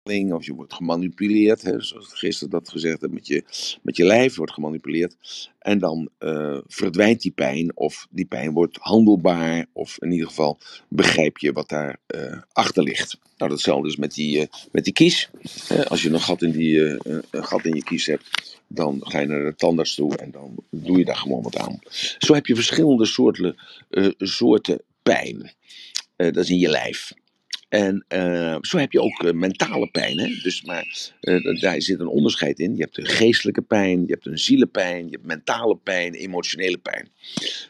of je wordt gemanipuleerd, hè, zoals gisteren dat gezegd heb, met je, met je lijf wordt gemanipuleerd. En dan verdwijnt die pijn, of die pijn wordt handelbaar, of in ieder geval begrijp je wat daar achter ligt. Nou, datzelfde is met die, met die kies. als je een gat, in die, een gat in je kies hebt, dan ga je naar de tandarts toe en dan doe je daar gewoon wat aan. Zo heb je verschillende soorten, soorten pijn. dat is in je lijf. En uh, zo heb je ook uh, mentale pijn. Hè? Dus, maar uh, daar zit een onderscheid in. Je hebt een geestelijke pijn, je hebt een zielenpijn, je hebt mentale pijn, emotionele pijn.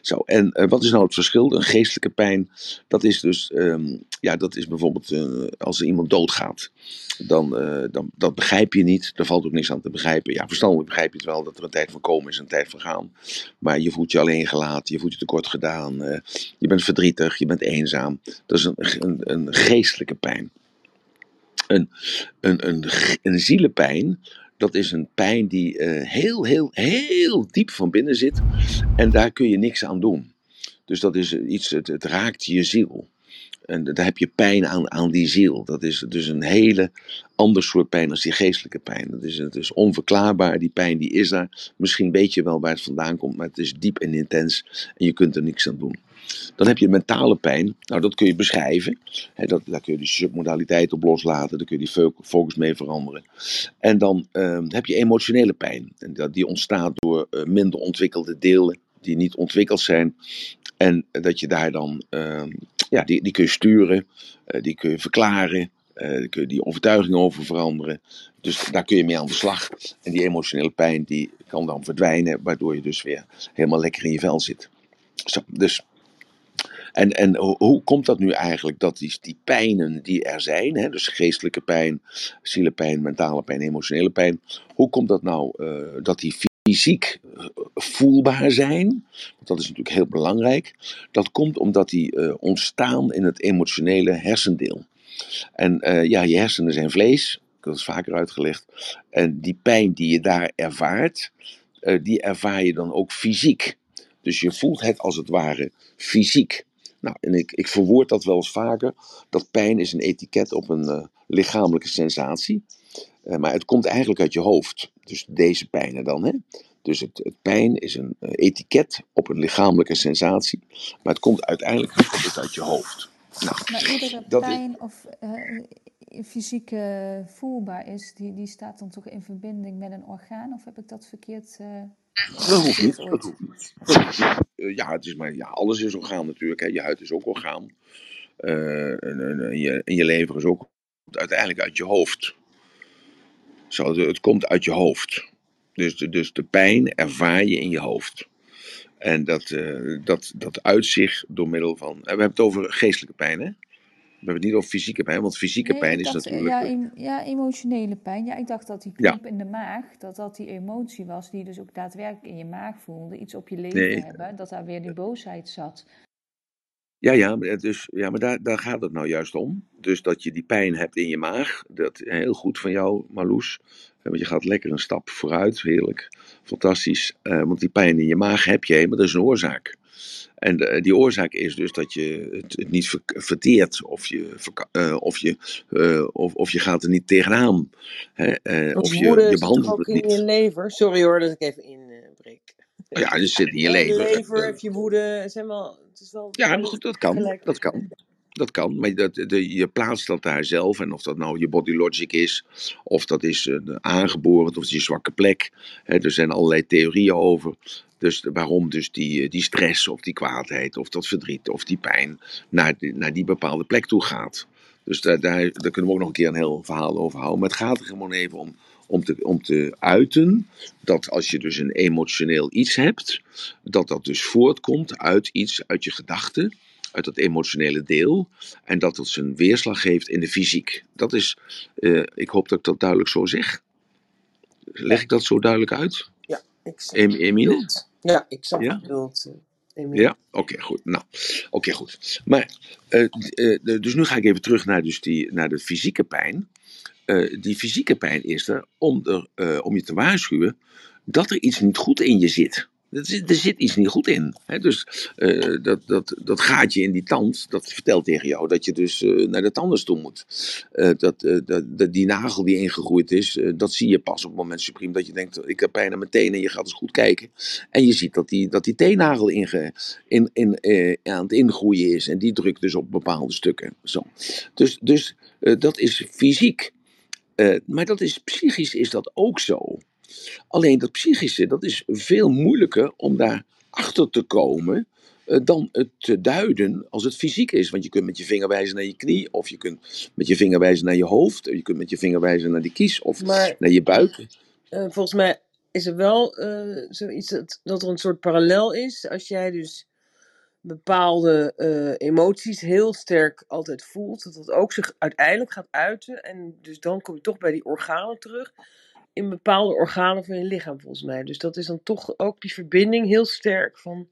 Zo, en wat is nou het verschil? Een geestelijke pijn, dat is dus, um, ja, dat is bijvoorbeeld als er iemand doodgaat. Dan, dan, dat begrijp je niet, daar valt ook niks aan te begrijpen. Ja, verstandelijk begrijp je het wel dat er een tijd van komen is en een tijd van gaan. Maar je voelt je alleen gelaten, je voelt je tekort gedaan, je bent verdrietig, je bent eenzaam. Dat is een, een, een geestelijke pijn. Een, een, een, een zielenpijn, dat is een pijn die uh, heel, heel, heel diep van binnen zit. En daar kun je niks aan doen. Dus dat is iets, het, het raakt je ziel. En daar heb je pijn aan, aan die ziel. Dat is dus een hele ander soort pijn als die geestelijke pijn. Dat is, het is onverklaarbaar, die pijn die is daar. Misschien weet je wel waar het vandaan komt, maar het is diep en intens en je kunt er niks aan doen. Dan heb je mentale pijn. Nou, dat kun je beschrijven. dat, daar kun je die submodaliteit op loslaten. Daar kun je die focus mee veranderen. En dan uh, heb je emotionele pijn. En dat, die ontstaat door uh, minder ontwikkelde delen die niet ontwikkeld zijn. En dat je daar dan, uh, ja, die, die kun je sturen, uh, die kun je verklaren. Uh, kun je die overtuiging over veranderen. Dus daar kun je mee aan de slag. En die emotionele pijn die kan dan verdwijnen, waardoor je dus weer helemaal lekker in je vel zit. Zo, dus en, en hoe komt dat nu eigenlijk dat die, die pijnen die er zijn, hè, dus geestelijke pijn, zielepijn, mentale pijn, emotionele pijn, hoe komt dat nou uh, dat die fysiek eh, voelbaar zijn? Want dat is natuurlijk heel belangrijk. Dat komt omdat die uh, ontstaan in het emotionele hersendeel. En ja, je hersenen zijn vlees, dat is vaker uitgelegd. En die pijn die je daar ervaart, die ervaar je dan ook fysiek. Dus je voelt het als het ware fysiek. Nou, en ik, ik verwoord dat wel eens vaker. Dat pijn is een etiket op een uh, lichamelijke sensatie. Uh, maar het komt eigenlijk uit je hoofd. Dus deze pijnen dan. Hè? Dus het, het pijn is een uh, etiket op een lichamelijke sensatie. Maar het komt uiteindelijk komt het uit je hoofd. Nou, Maar iedere dat is- pijn of eh, fysiek eh, voelbaar is, die, die staat dan toch in verbinding met een orgaan? Of heb ik dat verkeerd? eh, Dat hoeft niet. ooit? Dat hoeft niet. Dat hoeft niet. Eh, ja, het is maar, ja, alles is orgaan natuurlijk. Hè. Je huid is ook orgaan. Eh, en, en, en je, en je lever is ook uiteindelijk uit je hoofd. Zo, het komt uit je hoofd. Dus de, dus de pijn ervaar je in je hoofd. En dat, eh, dat, dat uit zich door middel van. We hebben het over geestelijke pijn, hè? We hebben het niet over fysieke pijn, want fysieke Nee, pijn is dacht, natuurlijk. Ja, em- ja, emotionele pijn. Ja, ik dacht dat die Ja. knop in de maag, dat dat die emotie was die je dus ook daadwerkelijk in je maag voelde. Iets op je leven Nee. hebben, dat daar weer die boosheid zat. Ja, ja, dus, ja, maar daar, daar gaat het nou juist om. Dus dat je die pijn hebt in je maag. Dat heel goed van jou, Marloes. Eh, Want je gaat lekker een stap vooruit. Heerlijk. Fantastisch. Eh, want die pijn in je maag heb je, maar dat is een oorzaak. En eh, die oorzaak is dus dat je het, het niet ver- verteert. Of je, eh, of, je, eh, of, of je gaat er niet tegenaan. Hè? of je, je behandelt ook het in je lever? Sorry hoor dat ik even inbreek. Ja, het zit in je lever, Eh, heb je woede, zijn wel, het is wel Ja, maar goed, dat kan. gelijk. Dat kan. Dat kan, maar dat, de, je plaatst dat daar zelf. En of dat nou je body logic is, of dat is eh, aangeboren, of het is je zwakke plek. Hè, er zijn allerlei theorieën over. Dus waarom dus die, eh, die stress, of die kwaadheid, of dat verdriet, of die pijn naar die, naar die bepaalde plek toe gaat. Dus daar, daar, daar kunnen we ook nog een keer een heel verhaal over houden. Maar het gaat er gewoon even om, om, te, om te uiten dat als je dus een emotioneel iets hebt, dat dat dus voortkomt uit iets, uit je gedachten uit dat emotionele deel. En dat het zijn weerslag heeft in de fysiek. Dat is, eh, ik hoop dat ik dat duidelijk zo zeg. Leg ik dat zo duidelijk uit? Je Emine? Ja, ik snap Ja? bedoelt. eh, Emine. Ja? Oké, goed. Nou, oké, goed. Maar, eh, de- dus nu ga ik even terug naar, dus die, naar de fysieke pijn. Eh, die fysieke pijn is er om, er om je te waarschuwen dat er iets niet goed in je zit. Er zit, iets niet goed in. Dus eh, dat, dat, dat gaatje in die tand, dat vertelt tegen jou dat je dus eh, naar de tandarts toe moet. Eh, dat, dat, die nagel die ingegroeid is, dat zie je pas op het moment supreme dat je denkt, ik heb pijn aan mijn tenen. En je gaat eens goed kijken. En je ziet dat die, dat die teennagel in, in, aan het ingroeien is. En die drukt dus op bepaalde stukken. Zo. Dus, dus dat is fysiek. Maar dat is, psychisch is dat ook zo. Alleen dat psychische, dat is veel moeilijker om daar achter te komen eh, dan het te duiden als het fysiek is. Want je kunt met je vinger wijzen naar je knie, of je kunt met je vinger wijzen naar je hoofd, of je kunt met je vinger wijzen naar die kies, of Maar naar je buik. eh, volgens mij is er wel eh, zoiets dat, dat er een soort parallel is. Als jij dus bepaalde emoties heel sterk altijd voelt, dat dat ook zich uiteindelijk gaat uiten. En dus dan kom je toch bij die organen terug. In bepaalde organen van je lichaam, volgens mij. Dus dat is dan toch ook die verbinding heel sterk van.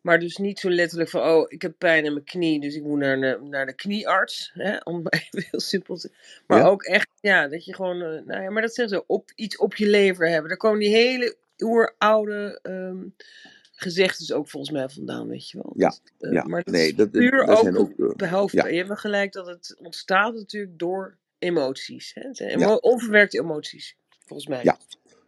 Maar dus niet zo letterlijk van, oh, ik heb pijn in mijn knie, dus ik moet naar de, naar de kniearts. Hè, om even heel simpel te Maar Ja. ook echt, ja, dat je gewoon, eh, nou ja, maar dat zeggen ze, op, iets op je lever hebben. Daar komen die hele oeroude ehm gezegdes ook volgens mij vandaan, weet je wel. Ja, Dat, eh, ja. Maar dat Nee, is dat- puur ook, ook, eh, behalve, ja. je hebt wel gelijk dat het ontstaat natuurlijk door emoties. Hè? Het zijn Ja. emo- onverwerkte emoties, volgens mij. Ja.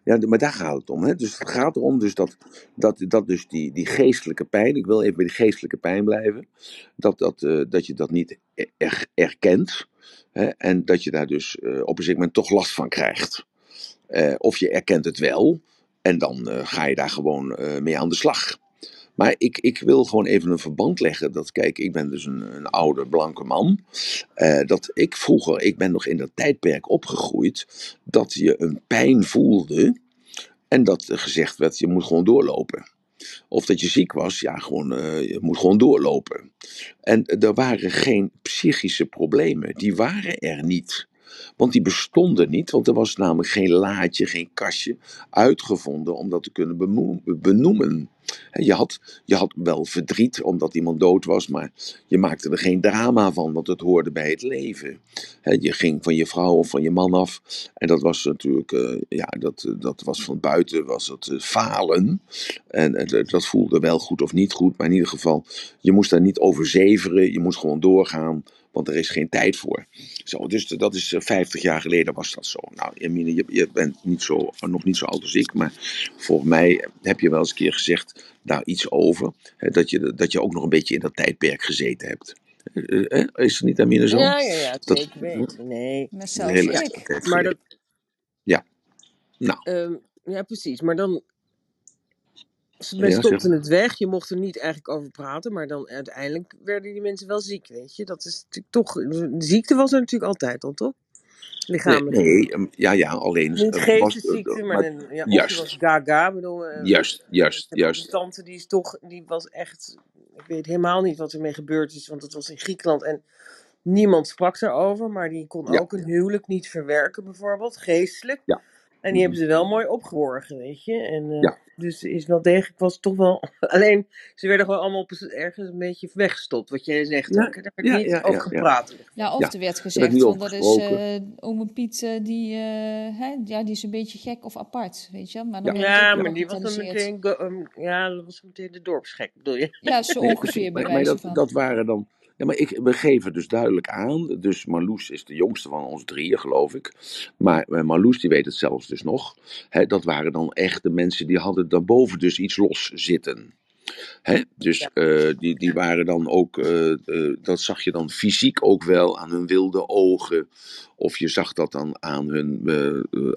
Ja, maar daar gaat het om. Hè? Dus het gaat erom dus dat, dat, dat dus die, die geestelijke pijn, ik wil even bij die geestelijke pijn blijven, dat, dat, eh, dat je dat niet er, erkent. Hè? En dat je daar dus eh, op een gegeven moment toch last van krijgt. Eh, of je erkent het wel en dan ga je daar gewoon mee aan de slag. Maar ik, ik wil gewoon even een verband leggen. Dat, kijk, ik ben dus een, een oude blanke man. Eh, dat ik vroeger, ik ben nog in dat tijdperk opgegroeid. Dat je een pijn voelde. En dat gezegd werd, je moet gewoon doorlopen. Of dat je ziek was, ja, gewoon, eh, je moet gewoon doorlopen. En er waren geen psychische problemen. Die waren er niet. Want die bestonden niet, want er was namelijk geen laadje, geen kastje uitgevonden om dat te kunnen benoemen. Je had, je had wel verdriet omdat iemand dood was, maar je maakte er geen drama van, want het hoorde bij het leven. Je ging van je vrouw of van je man af en dat was natuurlijk, eh, ja, dat, dat was van buiten, was het eh, falen. En eh, dat voelde wel goed of niet goed, maar in ieder geval, je moest daar niet over zeveren, je moest gewoon doorgaan, want er is geen tijd voor. Zo, dus dat is eh, 50 jaar geleden was dat zo. Nou, Emine, je, je bent niet zo, nog niet zo oud als ik, maar volgens mij heb je wel eens een keer gezegd daar iets over, hè, dat, je, dat je ook nog een beetje in dat tijdperk gezeten hebt. Eh, eh, Is het niet Amine Ja, ja, ja, Dat- zeker weten. Nee. Maar ik. dat, Ja. Nou, ehm, ja, precies. Maar dan, ze Ja, men zeg stopte het weg. Je mocht er niet eigenlijk over praten. Maar dan uiteindelijk werden die mensen wel ziek, weet je. Dat is natuurlijk toch... De ziekte was er natuurlijk altijd al, toch? nee, Lichamelijk. nee, ehm, ja, ja, alleen. Niet eh, was, geestesziekte, eh, maar, een, ja, juist. was gaga. bedoel, eh, Juist, juist, juist. tante die is toch, die was echt, ik weet helemaal niet wat ermee gebeurd is, want het was in Griekenland en niemand sprak daarover, maar die kon Ja. ook een huwelijk niet verwerken bijvoorbeeld, geestelijk. Ja. En die hebben ze wel mooi opgeworgen, weet je. En, eh, Ja. Dus ze is wel degelijk, was toch wel, alleen ze werden gewoon allemaal op, ergens een beetje weggestopt, wat jij zegt Ja. Daar werd ja, niet ja, over gepraat. Ja, of Ja, er werd er gezegd, over dat is eh ome Piet, eh, die, eh, hè, ja, die is een beetje gek of apart, weet je. Maar dan Ja. maar die was dan meteen, um, ja, dat was meteen de dorpsgek, bedoel je? Ja, zo ongeveer bij Maar, maar wijze dat, van. dat waren dan. Ja, maar ik, we geven dus duidelijk aan. Dus Marloes is de jongste van ons drieën, geloof ik. Maar eh, Marloes, die weet het zelfs dus nog. Hè, dat waren dan echt de mensen die hadden daarboven dus iets los zitten. Hè? Dus eh, die, die waren dan ook, eh, dat zag je dan fysiek ook wel aan hun wilde ogen. Of je zag dat dan aan hun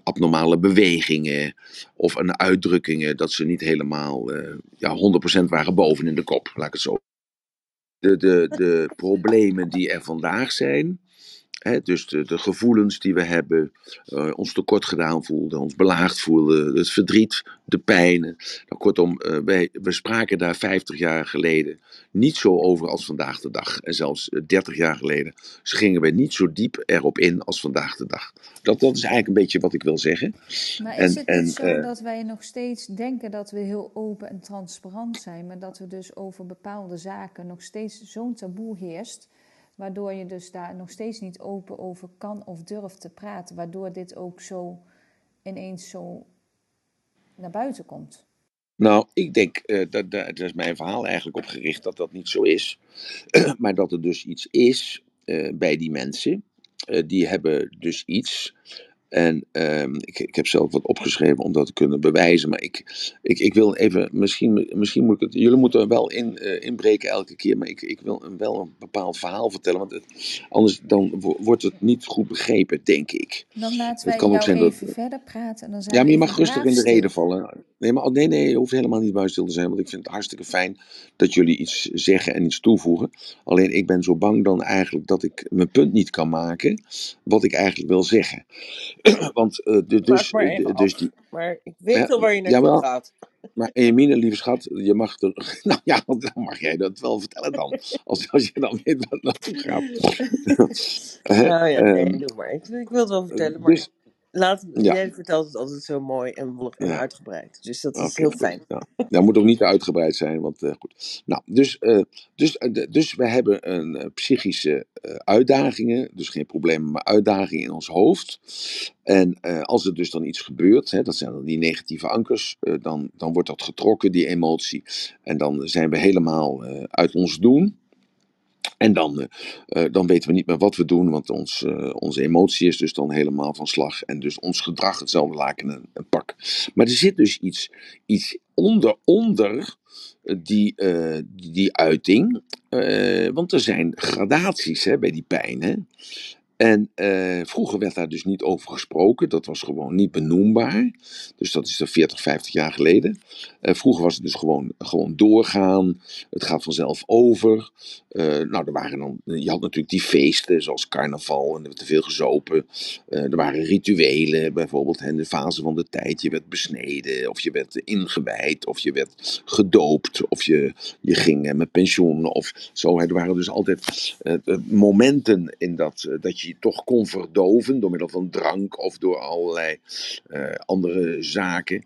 abnormale bewegingen. Of aan de uitdrukkingen dat ze niet helemaal ja, 100% waren boven in de kop, laat ik het zo de, de, de problemen die er vandaag zijn. Dus de, de gevoelens die we hebben, eh, ons tekort gedaan voelden, ons belaagd voelden, het verdriet, de pijnen. Nou, kortom, eh, wij, we spraken daar 50 jaar geleden niet zo over als vandaag de dag. En zelfs eh, 30 jaar geleden gingen we niet zo diep erop in als vandaag de dag. Dat, dat is eigenlijk een beetje wat ik wil zeggen. Maar En- is het en, niet zo eh, dat wij nog steeds denken dat we heel open en transparant zijn, maar dat er dus over bepaalde zaken nog steeds zo'n taboe heerst, waardoor je dus daar nog steeds niet open over kan of durft te praten, waardoor dit ook zo ineens zo naar buiten komt? Nou, ik denk, eh, dat, dat, is mijn verhaal eigenlijk op gericht dat dat niet zo is. maar dat er dus iets is eh, bij die mensen. Eh, die hebben dus iets. En ehm, ik, ik heb zelf wat opgeschreven om dat te kunnen bewijzen. Maar ik, ik, ik wil even, misschien, misschien moet ik het. Jullie moeten er wel in, eh, inbreken elke keer. Maar ik, ik wil een- wel een bepaald verhaal vertellen. Want het- anders dan wo- wordt het niet goed begrepen, denk ik. Dan laten wij jou dat- even verder praten en dan zijn Ja, maar je mag rustig in de reden vallen. Nee, maar, nee, nee, je hoeft helemaal niet buisstil te zijn, want ik vind het hartstikke fijn dat jullie iets zeggen en iets toevoegen. Alleen ik ben zo bang dan eigenlijk dat ik mijn punt niet kan maken, wat ik eigenlijk wil zeggen. want uh, de, dus, maar de, dus af. die, Maar ik weet Ja, al waar je naartoe jawel. gaat. maar Emine, lieve schat, je mag er, nou ja, dan mag jij dat wel vertellen dan, als, als je dan weet wat naartoe gaat. Nou ja, nee, ehm, doe maar. Ik, ik wil het wel vertellen, maar dus, laat, Ja. jij vertelt het altijd zo mooi en wollig en Ja. uitgebreid. Dus dat is heel goed. fijn. Ja. Ja, moet ook niet uitgebreid zijn, want eh, goed. Nou, dus, eh, dus, eh, dus we hebben een psychische uitdagingen, dus geen problemen, maar uitdagingen in ons hoofd. En als er dus dan iets gebeurt, hè, dat zijn dan die negatieve ankers, dan, dan wordt dat getrokken, die emotie. En dan zijn we helemaal uit ons doen. En dan, eh, eh, dan weten we niet meer wat we doen, want ons, eh, onze emotie is dus dan helemaal van slag. En dus ons gedrag hetzelfde laken en een pak. Maar er zit dus iets, iets onder, onder die, die, uiting. Want er zijn gradaties hè, bij die pijn. Hè? En eh, vroeger werd daar dus niet over gesproken. Dat was gewoon niet benoembaar. Dus dat is er 40, 50 jaar geleden. Eh, vroeger was het dus gewoon, gewoon doorgaan. Het gaat vanzelf over. Eh, nou, er waren dan, je had natuurlijk die feesten, zoals carnaval, en er werd te veel gezopen. Eh, er waren rituelen, bijvoorbeeld in de fase van de tijd. Je werd besneden, of je werd ingewijd, of je werd gedoopt, of je, je ging eh, met pensioen, of zo. Er waren dus altijd eh, momenten in dat, dat je toch kon verdoven door middel van drank of door allerlei eh, andere zaken.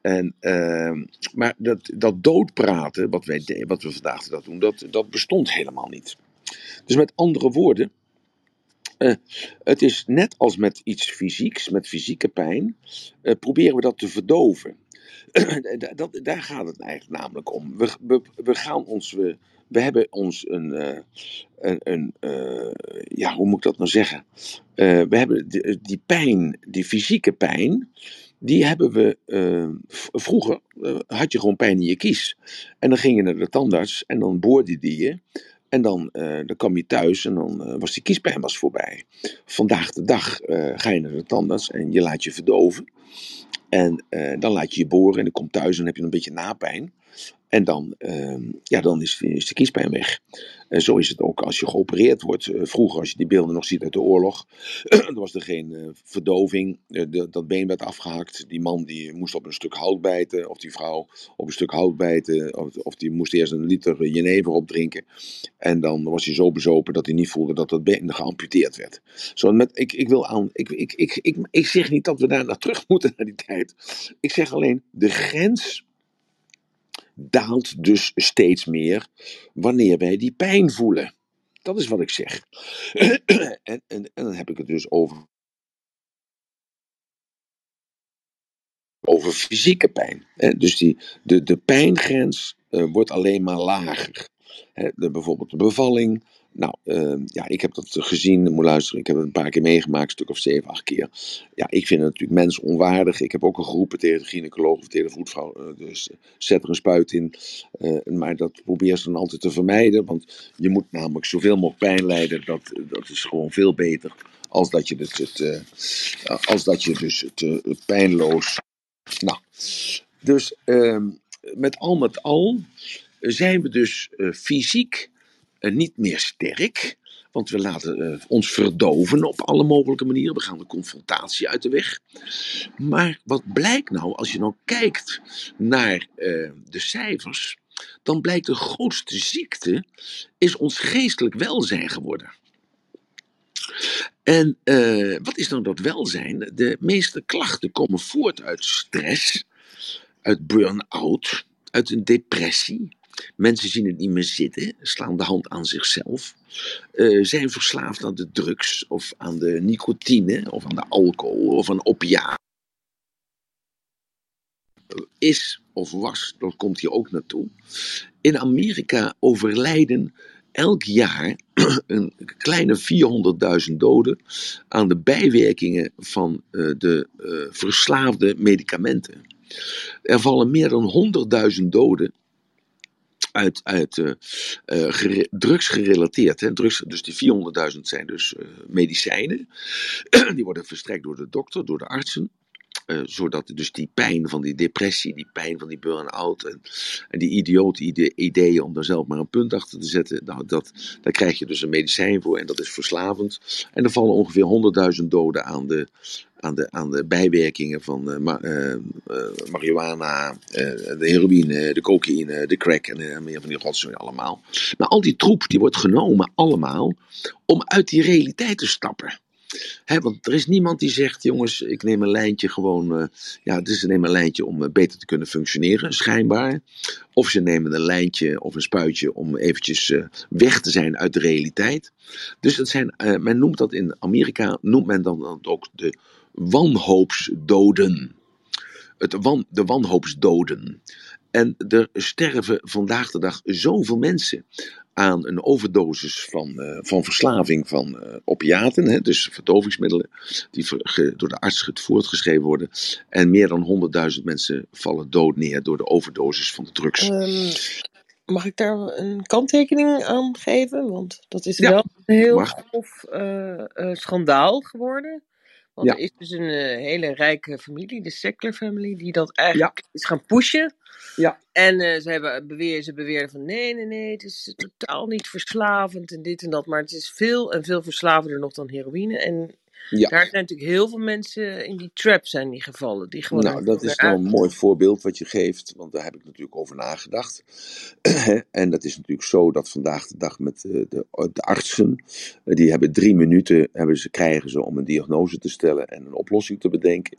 En, ehm, maar dat, dat doodpraten, wat, wij, wat we vandaag dag doen, dat, dat bestond helemaal niet. Dus met andere woorden, eh, het is net als met iets fysieks, met fysieke pijn, eh, proberen we dat te verdoven. Da- dat, daar gaat het eigenlijk namelijk om. We, we, we gaan ons, we, we hebben ons een, eh, een, een eh, ja, hoe moet ik dat nou zeggen? Eh, we hebben die, pijn, die fysieke pijn, die hebben we eh, v- vroeger, had je gewoon pijn in je kies. En dan ging je naar de tandarts en dan boorde die je. En dan, dan kwam je thuis en dan was die kiespijn was voorbij. Vandaag de dag ga je naar de tandarts en je laat je verdoven. En dan laat je je boren en dan komt thuis en dan heb je een beetje napijn. En dan, ehm, ja, dan is, de kiespijn weg. En zo is het ook als je geopereerd wordt. Eh, vroeger, als je die beelden nog ziet uit de oorlog, dan was er geen eh, verdoving. Eh, de- dat been werd afgehakt. Die man die moest op een stuk hout bijten, of die vrouw op een stuk hout bijten, of, of die moest eerst een liter jenever opdrinken. En dan was hij zo bezopen dat hij niet voelde dat dat been geamputeerd werd. Zo met, ik, ik, wil aan, ik, ik, ik, ik, ik zeg niet dat we daar naar terug moeten, naar die tijd. Ik zeg alleen, de grens daalt dus steeds meer wanneer wij die pijn voelen. Dat is wat ik zeg. en, en, en dan heb ik het dus over. Over fysieke pijn. Dus die, de, de pijngrens eh, wordt alleen maar lager. Bijvoorbeeld de bevalling. Nou, eh, ja, ik heb dat gezien, moet luisteren. Ik heb het een paar keer meegemaakt, een stuk of zeven, acht keer. Ja, ik vind het natuurlijk mensonwaardig. Ik heb ook al geroepen tegen de gynaecoloog of tegen de eh, dus eh, zet er een spuit in. Eh, maar dat probeer ze dan altijd te vermijden. Want je moet namelijk zoveel mogelijk pijn lijden. Dat, dat is gewoon veel beter. Als dat je, het, het, als dat je dus het, het pijnloos. Nou, dus ehm, met al met al zijn we dus fysiek niet meer sterk. Want we laten eh, ons verdoven op alle mogelijke manieren. We gaan de confrontatie uit de weg. Maar wat blijkt nou, als je nou kijkt naar eh, de cijfers, dan blijkt de grootste ziekte is ons geestelijk welzijn geworden. En eh, wat is nou dat welzijn? De meeste klachten komen voort uit stress, uit burn-out, uit een depressie. Mensen zien het niet meer zitten, slaan de hand aan zichzelf, eh, zijn verslaafd aan de drugs of aan de nicotine of aan de alcohol of aan opiaten. Is of was, dat komt hier ook naartoe. In Amerika overlijden elk jaar een kleine 400.000 doden aan de bijwerkingen van eh, de eh, verslaafde medicamenten. Er vallen meer dan 100.000 doden uit, uit eh, eh, drugs gerelateerd. Drugs, dus die 400.000 zijn dus eh, medicijnen. die worden verstrekt door de dokter, door de artsen. Eh, zodat dus die pijn van die depressie, die pijn van die burn-out en, en die idiote ide- ideeën om daar zelf maar een punt achter te zetten, nou, dat, daar krijg je dus een medicijn voor en dat is verslavend. En er vallen ongeveer 100.000 doden aan de, aan de, aan de bijwerkingen van eh, de heroïne, de cocaïne, de crack en meer van die rotzooi allemaal. Maar al die troep die wordt genomen allemaal om uit die realiteit te stappen. Want er is niemand die zegt, jongens, ik neem een lijntje gewoon, eh, ja, het is neem een lijntje om eh, beter te kunnen functioneren, schijnbaar. Of ze nemen een lijntje of een spuitje om eventjes eh, weg te zijn uit de realiteit. Dus dat zijn, men noemt dat in Amerika, noemt men dan ook de wanhoopsdoden. Het wan, de wanhoopsdoden. En er sterven vandaag de dag zoveel mensen aan een overdosis van, eh, van verslaving van eh, opiaten, hè, dus verdovingsmiddelen, die door de arts ge- voortgeschreven worden. En meer dan 100.000 mensen vallen dood neer door de overdosis van de drugs. Ehm, mag ik daar een kanttekening aan geven? Want dat is Ja, wel een heel grof eh, schandaal geworden. Want Ja. er is dus een eh, hele rijke familie, de Sackler family, die dat Ja, eigenlijk is gaan pushen. ja, En eh, ze, hebben beweer, ze beweerden van nee, nee, nee, het is totaal niet verslavend en dit en dat. Maar het is veel en veel verslavender nog dan heroïne. En ja. daar zijn natuurlijk heel veel mensen in die trap zijn die gevallen. Die gewoon Nou, dat is nou een mooi voorbeeld wat je geeft, want daar heb ik natuurlijk over nagedacht. en dat is natuurlijk zo dat vandaag de dag met eh, de, de artsen, eh, die hebben drie minuten hebben ze, krijgen ze om een diagnose te stellen en een oplossing te bedenken.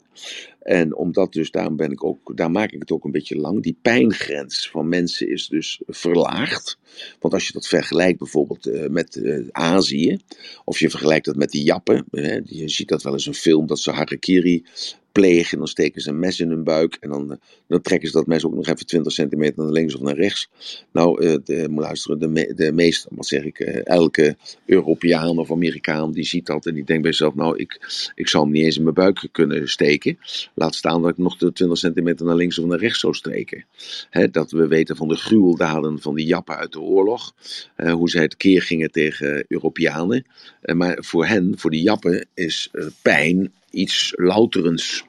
En omdat dus, daarom ben ik ook, daar maak ik het ook een beetje lang, die pijngrens van mensen is dus verlaagd. Want als je dat vergelijkt bijvoorbeeld eh, met Azië, of je vergelijkt dat met die Jappen, hè, je ziet dat wel eens een film dat ze harakiri plegen. Dan steken ze een mes in hun buik. En dan, eh, dan trekken ze dat mes ook nog even 20 centimeter naar links of naar rechts. Nou, uh, de, moet luisteren, de, de meeste, wat zeg ik, elke Europeaan of Amerikaan die ziet dat en die denkt bij zichzelf, nou, ik, ik zou hem niet eens in mijn buik kunnen steken. Laat staan dat ik nog de 20 centimeter naar links of naar rechts zou steken. He, dat we weten van de gruweldaden van die Jappen uit de oorlog. Hoe zij het keer gingen tegen Europeanen. maar voor hen, voor die Jappen, is pijn iets louterends.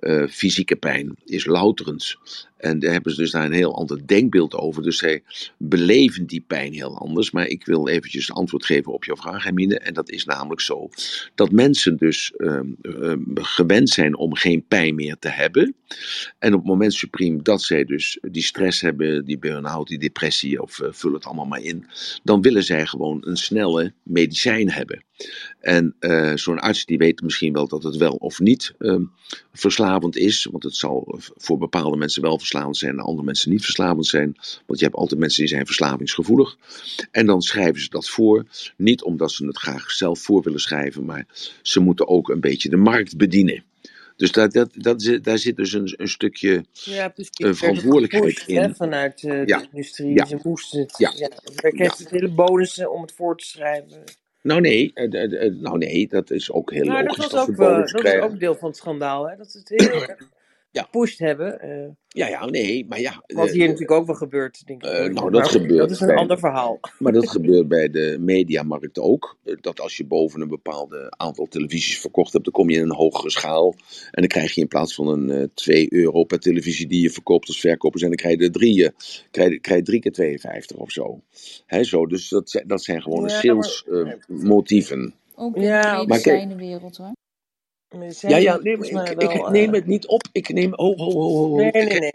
Uh, fysieke pijn is louterends. En daar hebben ze dus daar een heel ander denkbeeld over. Dus zij beleven die pijn heel anders. Maar ik wil eventjes antwoord geven op jouw vraag, Hermine. En dat is namelijk zo dat mensen dus uh, uh, gewend zijn om geen pijn meer te hebben. En op het moment supreme dat zij dus die stress hebben, die burn-out, die depressie, of uh, vul het allemaal maar in. Dan willen zij gewoon een snelle medicijn hebben. En uh, zo'n arts die weet misschien wel dat het wel of niet uh, verslavend is. Want het zal voor bepaalde mensen wel zijn en andere mensen niet verslavend zijn. Want je hebt altijd mensen die zijn verslavingsgevoelig. En dan schrijven ze dat voor. Niet omdat ze het graag zelf voor willen schrijven, maar ze moeten ook een beetje de markt bedienen. Dus dat, dat, dat, daar zit dus een, een stukje ja, dus verantwoordelijkheid in. Hè, vanuit Ja. de industrie. Ja. Ze moesten het. Ja. Ja. Krijg je hele bonussen om het voor te schrijven. Nou nee, eh, eh, eh, nou nee, dat is ook heel Nou, dat logisch was dat we ook, dat is ook deel van het schandaal. Hè? Dat ze het heel erg Ja. gepusht hebben. eh, Ja, ja, nee, maar ja. wat eh, hier natuurlijk ook wel gebeurt, denk ik. eh, nou, dat Maar gebeurt Dat is een bij- ander verhaal. Maar dat gebeurt bij de mediamarkt ook. Dat als je boven een bepaald aantal televisies verkocht hebt, dan kom je in een hogere schaal. En dan krijg je in plaats van een eh 2 euro per televisie die je verkoopt als verkoper zijn, dan krijg je er drie, krijg, je- krijg drie keer 52 of zo. Hè, zo dus dat, zijn- dat zijn gewoon Ja, sales maar- eh, motieven. Ook in Ja, de maar kijk- medicijnenwereld hoor. Ja, ja, nee, maar ik, ik, wel, ik neem eh, het niet op. Ik neem, ho, ho, ho, ho. Nee, nee, Ik- nee.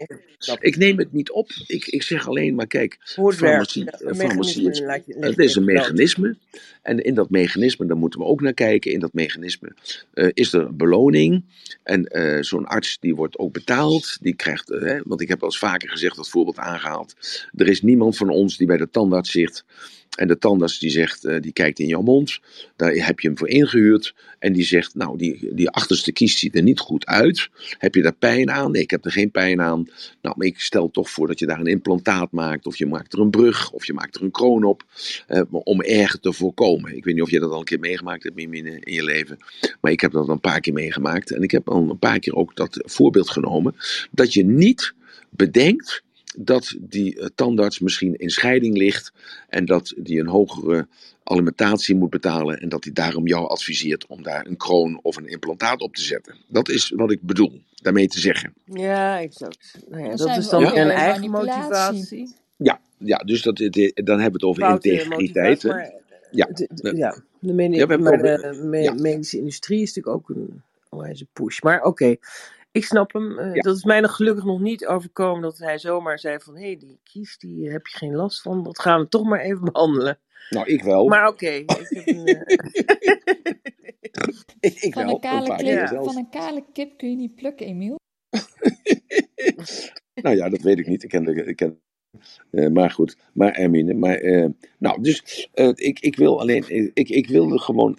Ik neem het niet op. Ik, ik zeg alleen maar, kijk, werkt. farmacie, eh, is, het is een mechanisme. En in dat mechanisme, daar moeten we ook naar kijken. In dat mechanisme eh, is er een beloning. En eh, zo'n arts die wordt ook betaald. Die krijgt, eh, hè, want ik heb al eens vaker gezegd, dat voorbeeld aangehaald. Er is niemand van ons die bij de tandarts zit. En de tandarts die zegt, eh, die kijkt in jouw mond. Daar heb je hem voor ingehuurd. En die zegt, nou, die, die achterste kies ziet er niet goed uit. Heb je daar pijn aan? Nee, ik heb er geen pijn aan. Nou, maar ik stel toch voor dat je daar een implantaat maakt. Of je maakt er een brug. Of je maakt er een kroon op. eh, om erger te voorkomen. Ik weet niet of je dat al een keer meegemaakt hebt Mimine, in je leven. Maar ik heb dat een paar keer meegemaakt. En ik heb al een paar keer ook dat voorbeeld genomen. Dat je niet bedenkt dat die eh, tandarts misschien in scheiding ligt. En dat die een hogere alimentatie moet betalen. En dat hij daarom jou adviseert om daar een kroon of een implantaat op te zetten. Dat is wat ik bedoel daarmee te zeggen. Ja, exact. Nou ja, dat is dan een eigen motivatie. Ja, ja dus dat, dan hebben we het over Foute integriteit. maar Ja. de, de- ja, de, medi- Ja, we hebben maar het de over- me- ja. medische industrie is natuurlijk ook een onwijze push. Maar oké, ik snap hem. Eh, Ja. Dat is mij nog gelukkig nog niet overkomen dat hij zomaar zei van... hé, hey, die kies, die heb je geen last van. Dat gaan we toch maar even behandelen. Nou, ik wel. Maar oké, ik heb een... eh, ik, ik Van wel. een, Ja. van een kale kip kun je niet plukken, Emiel. Nou ja, dat weet ik niet. Ik ken, de- ik ken eh, maar goed, maar Ermine, maar, eh, nou, dus eh, ik, ik wil alleen, ik, ik wilde gewoon,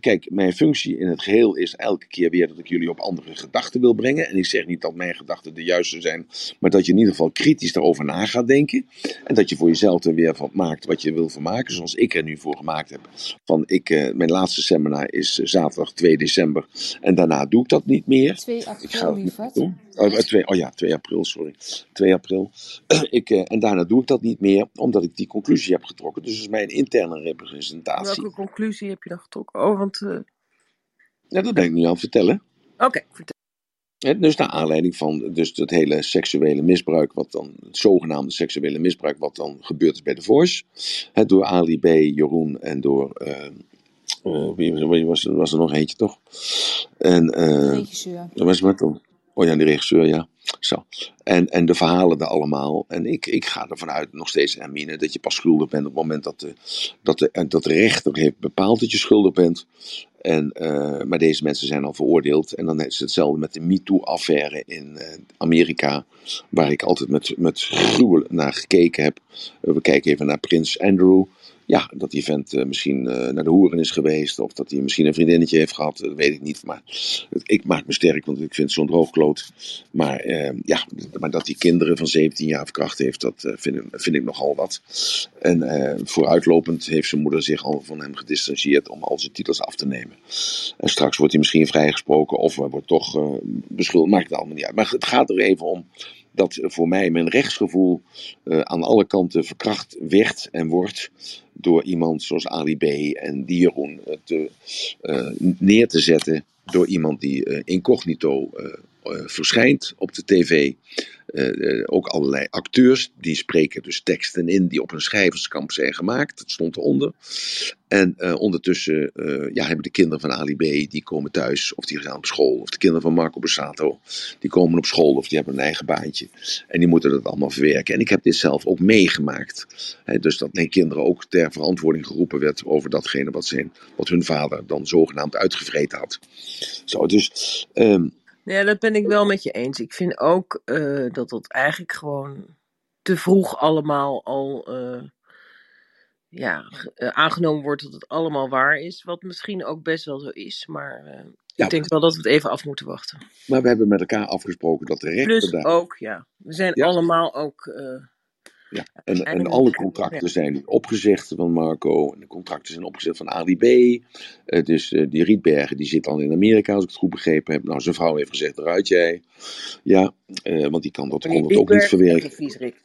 kijk, mijn functie in het geheel is elke keer weer dat ik jullie op andere gedachten wil brengen. En ik zeg niet dat mijn gedachten de juiste zijn, maar dat je in ieder geval kritisch daarover na gaat denken. En dat je voor jezelf er weer van maakt wat je wil van maken, zoals ik er nu voor gemaakt heb. Van ik, mijn laatste seminar is zaterdag 2 december en daarna doe ik dat niet meer. 2 Ik ga april, dat niet doen. Oh, eh, twee, oh ja, 2 april, sorry. 2 april. ik, eh, en daarna doe ik dat niet meer, omdat ik die conclusie heb getrokken. Dus dat is mijn interne representatie. welke conclusie heb je dan getrokken? Oh, want... eh, Ja, dat ben ik nu aan het vertellen. Oké, vertel. Hè, Dus naar aanleiding van dus het hele seksuele misbruik, wat dan, het zogenaamde seksuele misbruik, wat dan gebeurd is bij de Voice. Hè, door Ali B, Jeroen en door, wie, was, er- was er nog eentje toch? En, eh, Regisseur. Dat was maar toen. Oh ja, de regisseur, ja. Zo. En, en de verhalen er allemaal. En ik, ik ga ervan uit, nog steeds, Hermine, dat je pas schuldig bent op het moment dat de, dat de, dat de rechter heeft bepaald dat je schuldig bent. En, eh, maar deze mensen zijn al veroordeeld. En dan is het hetzelfde met de MeToo-affaire in eh, Amerika, waar ik altijd met, met gruwel naar gekeken heb. We kijken even naar Prins Andrew. Ja, dat die vent eh, misschien eh, naar de hoeren is geweest. Of dat hij misschien een vriendinnetje heeft gehad. Dat weet ik niet. Maar ik maak me sterk, want ik vind zo'n droogkloot. Maar, eh, ja, maar dat die kinderen van 17 jaar verkracht heeft, dat vind, ik, nogal wat. En vooruitlopend heeft zijn moeder zich al van hem gedistanceerd om al zijn titels af te nemen. En straks wordt hij misschien vrijgesproken of hij wordt toch eh, beschuldigd. Maakt het allemaal niet uit. Maar het gaat er even om dat voor mij mijn rechtsgevoel eh, aan alle kanten verkracht werd en wordt door iemand zoals Ali B. en die Jeroen eh, te, eh, neer te zetten door iemand die incognito verschijnt op de tv. Eh, eh, ook allerlei acteurs die spreken dus teksten in die op een schrijverskamp zijn gemaakt. Dat stond eronder. En eh, ondertussen ja, hebben de kinderen van Ali B. die komen thuis of die gaan op school. Of de kinderen van Marco Borsato die komen op school of die hebben een eigen baantje. En die moeten dat allemaal verwerken. En ik heb dit zelf ook meegemaakt. Dus dat mijn kinderen ook ter verantwoording geroepen werd over datgene wat, zijn, wat hun vader dan zogenaamd uitgevreten had. Zo, dus ehm, Ja, dat ben ik wel met je eens. Ik vind ook eh, dat dat eigenlijk gewoon te vroeg allemaal al eh, ja, eh, aangenomen wordt dat het allemaal waar is. Wat misschien ook best wel zo is. Maar Ja. ik denk wel dat we het even af moeten wachten. maar we hebben met elkaar afgesproken dat de rechter Plus daar. ook, ja. We zijn Ja. allemaal ook. Ja, en, en alle contracten zijn opgezegd van Marco. En de contracten zijn opgezegd van Ali B. Eh, dus eh, die Rietbergen die zit dan in Amerika, als ik het goed begrepen heb. Nou, zijn vrouw heeft gezegd, eruit jij. Ja, eh, want die kan dat, kon dat ook niet Rietberg verwerken. en Vieserik.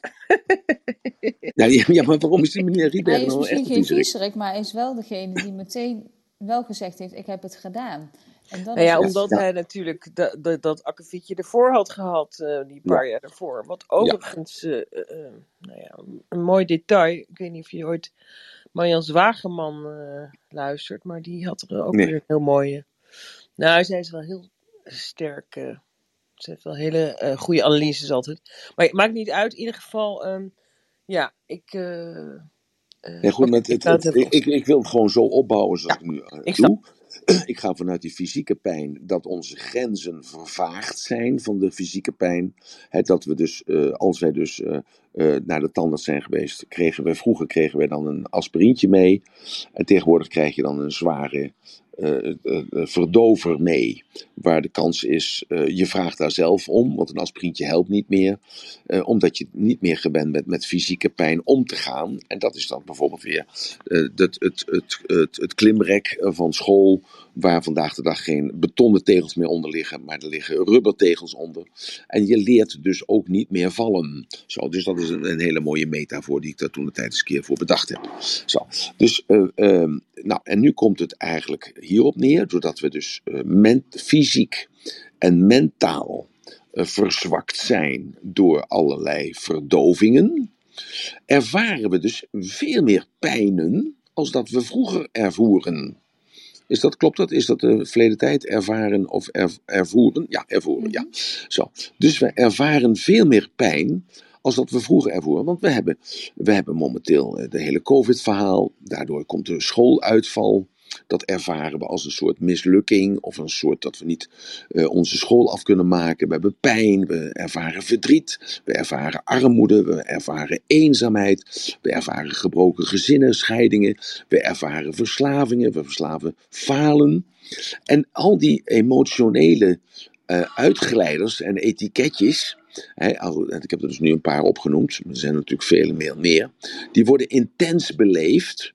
Ja, maar waarom is die meneer Hij Rietbergen is nou misschien echt een geen viezerik? viezerik, maar hij is wel degene die meteen wel gezegd heeft: Ik heb het gedaan. En Nou ja, omdat ja. hij natuurlijk dat, dat, dat akkefietje ervoor had gehad, eh, die paar jaar ervoor. Wat overigens, eh, eh, eh, nou ja, een mooi detail. Ik weet niet of je ooit Marjan Zwageman luistert, maar die had er ook Nee. weer een heel mooie. Nou, zij is wel heel sterk. ze heeft wel hele goede analyses altijd. Maar het maakt niet uit, in ieder geval. ehm, ja, ik. Ja, goed, het, ik het- het- ik, ik, ik wil het gewoon zo opbouwen zoals ik nu snap. Ik ga vanuit die fysieke pijn dat onze grenzen vervaagd zijn van de fysieke pijn. Hè, dat we dus, eh, als wij dus eh, eh, naar de tandarts zijn geweest, kregen we vroeger kregen wij dan een aspirintje mee. En tegenwoordig krijg je dan een zware eh, verdover mee. Waar de kans is, je vraagt daar zelf om, want een aspirintje helpt niet meer. omdat je niet meer gewend bent met fysieke pijn om te gaan. En dat is dan bijvoorbeeld weer eh, het, het, het, het, klimrek van school, waar vandaag de dag geen betonnen tegels meer onder liggen, maar er liggen rubbertegels onder. En je leert dus ook niet meer vallen. Zo, dus dat is een, hele mooie metafoor die ik daar toen de tijd eens een keer voor bedacht heb. Zo, dus, eh, ehm, nou, en nu komt het eigenlijk hierop neer, doordat we dus eh, fysiek en mentaal eh, verzwakt zijn door allerlei verdovingen ervaren we dus veel meer pijnen als dat we vroeger ervoeren. Is dat, klopt dat? Is dat de verleden tijd? Ervaren of er, ervoeren? Ja, ervoeren, ja. Zo. Dus we ervaren veel meer pijn als dat we vroeger ervoeren. Want we hebben, we hebben momenteel eh, de hele COVID-verhaal. Daardoor komt de schooluitval. Dat ervaren we als een soort mislukking of een soort dat we niet eh, onze school af kunnen maken. We hebben pijn, we ervaren verdriet, we ervaren armoede, we ervaren eenzaamheid, we ervaren gebroken gezinnen, scheidingen, we ervaren verslavingen, we verslaven falen. En al die emotionele eh, uitglijders en etiketjes, ik heb er dus nu een paar opgenoemd, maar er zijn natuurlijk vele meer die worden intens beleefd.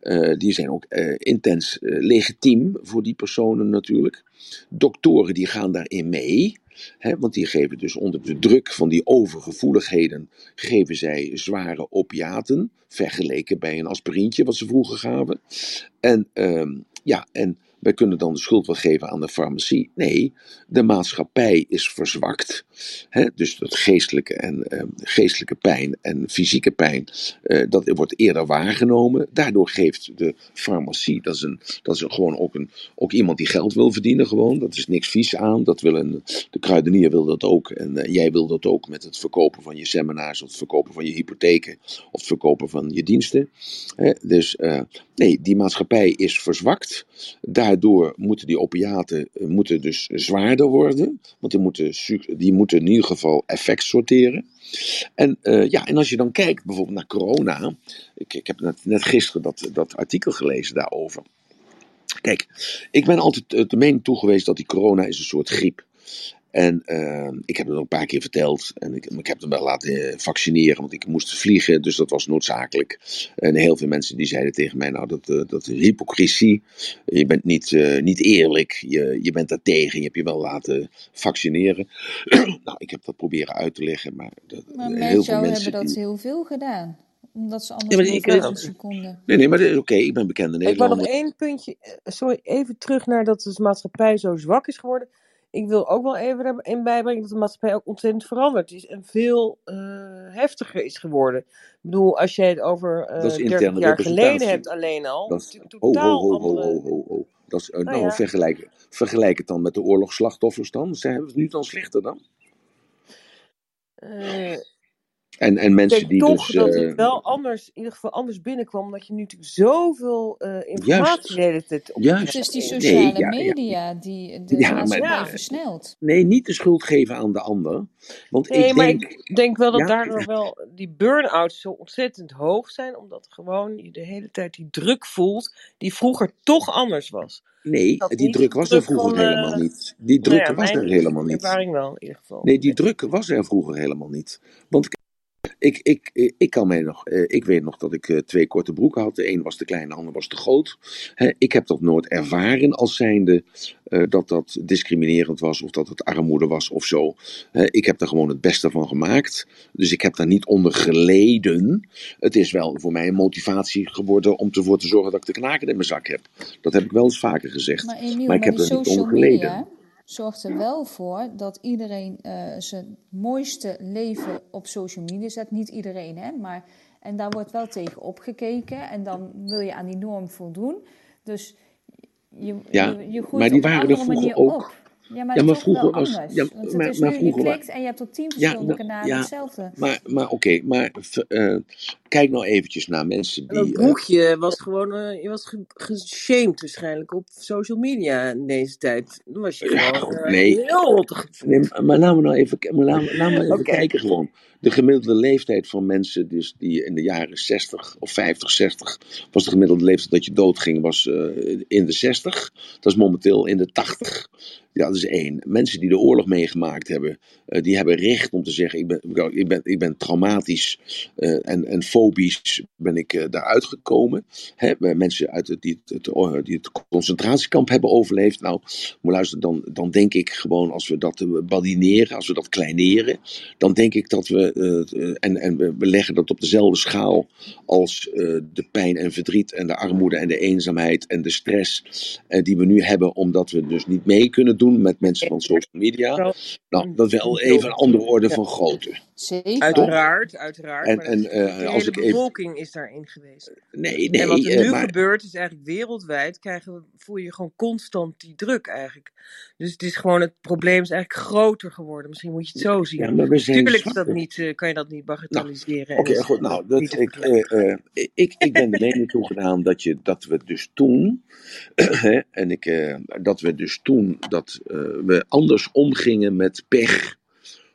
Eh, die zijn ook eh, intens eh, legitiem voor die personen natuurlijk. Doktoren die gaan daarin mee. Hè, want die geven dus onder de druk van die overgevoeligheden, geven zij zware opiaten, vergeleken bij een aspirintje wat ze vroeger gaven. En ehm, ja, en wij kunnen dan de schuld wel geven aan de farmacie. Nee, de maatschappij is verzwakt. Dus dat geestelijke, en, ehm, geestelijke pijn en fysieke pijn, eh, dat wordt eerder waargenomen. Daardoor geeft de farmacie, dat is, een, dat is een, gewoon ook, een, ook iemand die geld wil verdienen gewoon. Dat is niks vies aan. Dat wil een, de kruidenier wil dat ook. En eh, jij wil dat ook met het verkopen van je seminars, of het verkopen van je hypotheken, of het verkopen van je diensten. Dus eh, nee, die maatschappij is verzwakt. Daardoor daardoor moeten die opiaten eh, moeten dus zwaarder worden. Want die moeten, die moeten in ieder geval effect sorteren. En, eh, ja, en als je dan kijkt bijvoorbeeld naar corona. Ik, ik heb net, net gisteren dat, dat artikel gelezen daarover. Kijk, ik ben altijd eh, de mening toe geweest dat die corona is een soort griep. En eh, ik heb het ook een paar keer verteld. En ik, ik heb hem wel laten eh, vaccineren, want ik moest vliegen, dus dat was noodzakelijk. En heel veel mensen die zeiden tegen mij, nou dat, eh, dat is hypocrisie. Je bent niet, eh, niet eerlijk, je, je bent daar tegen, je hebt je wel laten vaccineren. nou, ik heb dat proberen uit te leggen, maar, dat, Maar heel met veel jou mensen... hebben dat die- heel veel gedaan. Omdat ze anders Ja, maar niet ik- seconden. Nee, nee, maar dit- oké, ik ben bekende Ik wou nog Nederlander. één puntje. Sorry, even terug naar dat de maatschappij zo zwak is geworden. Ik wil ook wel even erin bijbrengen dat de maatschappij ook ontzettend veranderd is. En veel eh, heftiger is geworden. Ik bedoel, als jij het over eh Dat is 30 interne jaar geleden hebt alleen al. Dat is, to- ho, ho, totaal ho, ho, andere... ho, ho, ho. Dat is, eh, Nou nou, ja. vergelijk, vergelijk het dan met de oorlogsslachtoffers dan. Zijn we het nu dan slechter dan? Eh, En, en ik mensen denk die toch dus... dat eh, het wel anders, in ieder geval anders binnenkwam. Omdat je nu natuurlijk zoveel eh, informatie de op Juist. Het is die hebt. sociale Nee, ja, ja. media die de Ja, maar- maatschappij Ja. versnelt. Nee, niet de schuld geven aan de ander. Want Nee, ik maar denk... ik denk wel dat Ja. daardoor wel die burn-outs zo ontzettend hoog zijn. Omdat gewoon je de hele tijd die druk voelt die vroeger toch anders was. Nee, dat die druk was er vroeger van, eh, helemaal niet. Die Nou druk ja, was er helemaal niet. ervaring wel in ieder geval. Nee, die druk was er vroeger helemaal niet. Want ik, ik, ik, kan mij nog, eh, ik weet nog dat ik eh, twee korte broeken had. De een was te klein, de ander was te groot. Ik heb dat nooit ervaren als zijnde eh, dat dat discriminerend was of dat het armoede was of zo. Ik heb er gewoon het beste van gemaakt. Dus ik heb daar niet onder geleden. Het is wel voor mij een motivatie geworden om ervoor te zorgen dat ik de knaken in mijn zak heb. Dat heb ik wel eens vaker gezegd. Maar ik heb er niet onder geleden. media zorgt er wel voor dat iedereen eh, zijn mooiste leven op social media zet. Niet iedereen, hè, maar en daar wordt wel tegen opgekeken en dan wil je aan die norm voldoen. Dus je, Ja, je, je groeit maar die waren er andere vroeger manier ook. op. Ja, maar, Ja, maar vroeger was- anders. ja, Want het maar- is maar nu, vroeger je klikt en je hebt op tien verschillende kanalen ja. hetzelfde. Maar, maar oké, maar eh, kijk nou eventjes naar mensen En dat die... eh, broekje was gewoon, eh, je was ge- geshamed waarschijnlijk op social media in deze tijd. Dan was je gewoon nee. heel rottig Nee, gevoeld. maar laten we nou even, maar laten, laten we even Oké. kijken gewoon. De gemiddelde leeftijd van mensen dus die in de jaren 60 of 50, 60... was de gemiddelde leeftijd dat je doodging was eh, in de 60. Dat is momenteel in de 80. Ja, dat is één. Mensen die de oorlog meegemaakt hebben... eh, die hebben recht om te zeggen... ik ben, ik ben, ik ben traumatisch eh, en, en fobisch ben ik eh, daaruit gekomen. Hè, mensen uit het, die, het, die het concentratiekamp hebben overleefd. Nou, maar luister, dan, dan denk ik gewoon als we dat badineren, als we dat kleineren, dan denk ik dat we, en, en we, leggen dat op dezelfde schaal als de pijn en verdriet en de armoede en de eenzaamheid en de stress die we nu hebben, omdat we dus niet mee kunnen doen met mensen van social media. Nou, dat is wel even een andere orde van grootte. Zeker. Uiteraard, uiteraard. En- maar en, eh, de als hele ik even- bevolking is daarin geweest. Nee, en wat nee, er nu eh, maar, gebeurt is eigenlijk wereldwijd krijgen we, voel je gewoon constant die druk eigenlijk. Dus het is gewoon, het probleem is eigenlijk groter geworden. Misschien moet je het zo zien. ja, maar we zijn Tuurlijk is dat niet, eh, kan je dat niet bagatelliseren. Oké, goed. Nou, dat, ik, eh, eh, ik, ik ben de mening toegedaan dat, je, dat we dus toen, hè, en ik, eh, dat we dus toen, dat eh, we anders omgingen met pech,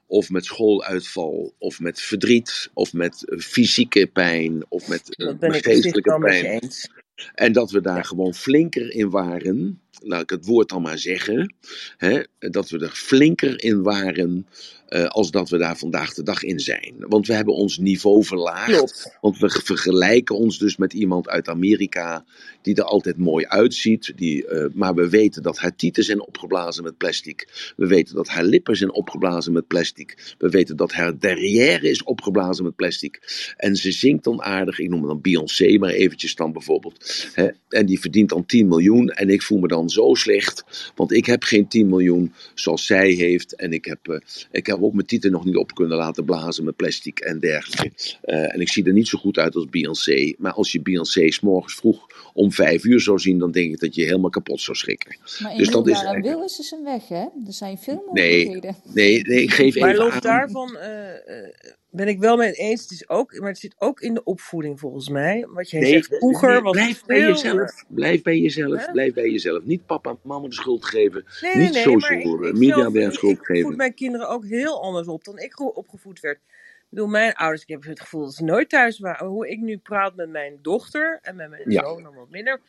of met schooluitval, of met verdriet, of met eh, fysieke pijn, of met eh, geestelijke pijn. eens. En dat we daar Ja. gewoon flinker in waren. Laat ik het woord dan maar zeggen. Hè, dat we er flinker in waren. eh, als dat we daar vandaag de dag in zijn. Want we hebben ons niveau verlaagd. Klopt. Want we vergelijken ons dus met iemand uit Amerika. die er altijd mooi uitziet. Die, eh, maar we weten dat haar tieten zijn opgeblazen met plastic. We weten dat haar lippen zijn opgeblazen met plastic. We weten dat haar derrière is opgeblazen met plastic. En ze zingt dan aardig. Ik noem dan Beyoncé, maar eventjes dan bijvoorbeeld. Hè? En die verdient dan 10 miljoen. En ik voel me dan zo slecht. Want ik heb geen 10 miljoen zoals zij heeft. En ik heb, eh, ik heb ook mijn tieten nog niet op kunnen laten blazen met plastic en dergelijke. Eh, en ik zie er niet zo goed uit als Beyoncé. Maar als je Beyoncé 's morgens vroeg om vijf uur zou zien, dan denk ik dat je helemaal kapot zou schrikken. Maar Dus Emiel, dat is eigenlijk- wil is dus een weg, hè? Er zijn veel Nee, mogelijkheden. nee, nee, ik geef Maar even los aan. daarvan, eh, eh, ben ik wel mee eens. Het is ook, maar het zit ook in de opvoeding volgens mij. Wat jij Nee, zegt, vroeger nee, was het blijf bij jezelf. Blijf bij jezelf. Blijf bij jezelf. Niet papa en mama de schuld geven. Nee, Niet social ik, media ik, schuld ik voed geven. mijn kinderen ook heel anders op dan ik ge- opgevoed werd. Ik bedoel, mijn ouders, ik heb het gevoel dat ze nooit thuis waren. Hoe ik nu praat met mijn dochter en met mijn Ja, zoon dan wat minder,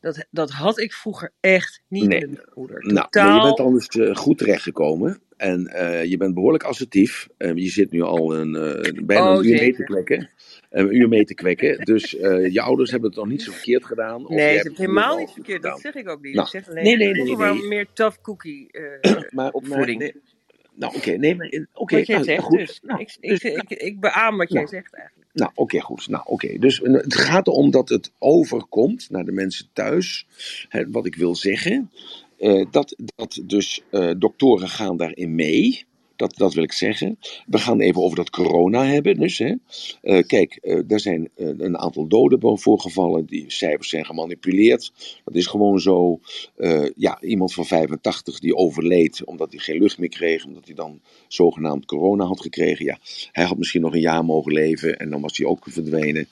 dat, dat had ik vroeger echt niet nee. met mijn moeder. Nou, je bent eens eh, goed terechtgekomen. En eh, je bent behoorlijk assertief. Eh, je zit nu al een, eh, bijna Oh, een uur mee te kwekken. Een uur mee te kwekken. Dus je ouders hebben het nog niet zo verkeerd gedaan. Of Nee, ze het helemaal wel niet verkeerd. Dat zeg ik ook niet. Ik Nou, zeg alleen, nee, nee, nee, nee. meer tough cookie Maar, maar opvoeding. nee, nou, oké, nee, maar in- oké, Wat jij nou, zegt goed. dus. Nou, Ik, dus, ik, ik, ik beaam wat jij nou, zegt eigenlijk. Nou, oké, goed. Nou, oké. Dus het gaat erom dat het overkomt naar de mensen thuis. Hè, wat ik wil zeggen, dat, dat dus eh, doktoren gaan daarin mee. Dat, dat wil ik zeggen. We gaan even over dat corona hebben. Dus, hè. Eh, kijk, eh er zijn eh, een aantal doden voorgevallen. Die cijfers zijn gemanipuleerd. Dat is gewoon zo. Ja, iemand van 85 die overleed omdat hij geen lucht meer kreeg. Omdat hij dan zogenaamd corona had gekregen. Ja, hij had misschien nog een jaar mogen leven en dan was hij ook verdwenen.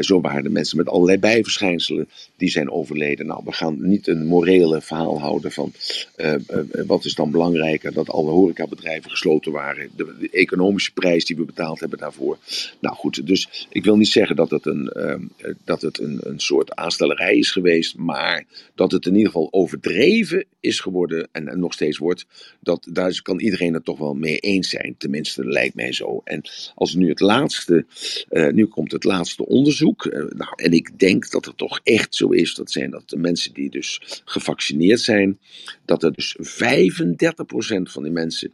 Zo waren de mensen met allerlei bijverschijnselen die zijn overleden. Nou, we gaan niet een morele verhaal houden van wat is dan belangrijker dat alle horecabedrijven gesloten waren. De, economische prijs die we betaald hebben daarvoor. Nou goed, dus ik wil niet zeggen dat het een, ehm, eh, dat het een, een soort aanstellerij is geweest, maar dat het in ieder geval overdreven is geworden en, nog steeds wordt. Dat, daar kan iedereen het toch wel mee eens zijn. Tenminste, lijkt mij zo. En als nu het laatste, eh, nu komt het laatste onderzoek. eh, nou, en ik denk dat het toch echt zo is. Dat zijn dat de mensen die dus gevaccineerd zijn. Dat er dus 35% van die mensen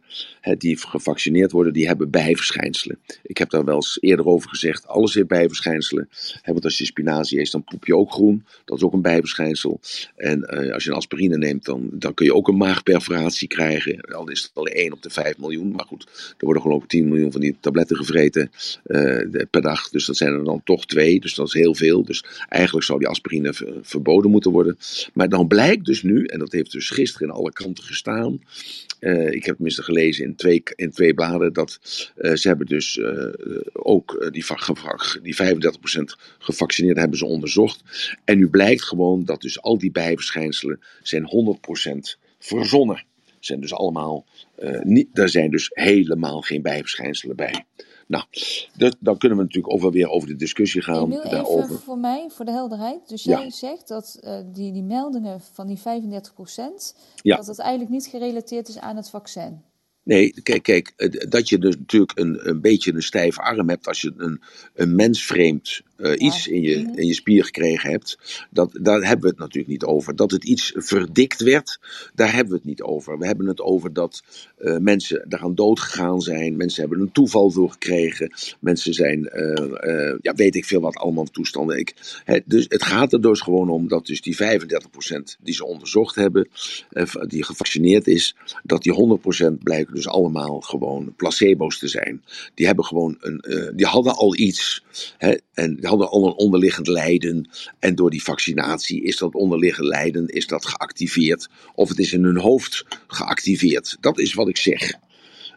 die gevaccineerd worden, die hebben bijverschijnselen. Ik heb daar wel eens eerder over gezegd. Alles heeft bijverschijnselen. Want als je spinazie eet, dan poep je ook groen. Dat is ook een bijverschijnsel. En eh, als je een aspirine neemt, dan, dan kun je ook een maagperforatie krijgen. Al is het al 1 op de 5 miljoen. Maar goed, er worden geloof ik 10 miljoen van die tabletten gevreten eh, per dag. Dus dat zijn er dan toch twee. Dus dat is heel veel. Dus eigenlijk zou die aspirine ver- verboden moeten worden. Maar dan blijkt dus nu, en dat heeft dus gisteren in alle kanten gestaan. eh, ik heb tenminste gelezen in twee, in twee bladen. Dat eh, ze hebben dus eh, ook eh, die, die 35% gevaccineerden hebben ze onderzocht. En nu blijkt gewoon dat dus al die bijverschijnselen zijn 100% verzonnen. Zijn dus allemaal, niet, daar zijn dus helemaal geen bijverschijnselen bij. Nou, dat, dan kunnen we natuurlijk ook wel weer over de discussie gaan even daarover. voor mij, voor de helderheid. Dus Ja. jij zegt dat die, die meldingen van die 35%, Ja. dat het eigenlijk niet gerelateerd is aan het vaccin. Nee, kijk, kijk, eh, dat je dus natuurlijk een, een beetje een stijve arm hebt als je een, een mensvreemd eh, iets in je, Mhm. in je spier gekregen hebt. Dat, daar hebben we het natuurlijk niet over. Dat het iets verdikt werd, daar hebben we het niet over. We hebben het over dat eh, mensen daaraan dood gegaan zijn. Mensen hebben een toeval door gekregen. Mensen zijn, eh, ja, weet ik veel wat allemaal toestanden. Ik, hè, dus het gaat er dus gewoon om dat dus die 35% die ze onderzocht hebben, die gevaccineerd is, dat die 100% blijken dus allemaal gewoon placebo's te zijn. Die hebben gewoon een, die hadden al iets hè, en die hadden al een onderliggend lijden. En door die vaccinatie is dat onderliggend lijden is dat geactiveerd of het is in hun hoofd geactiveerd. Dat is wat ik zeg.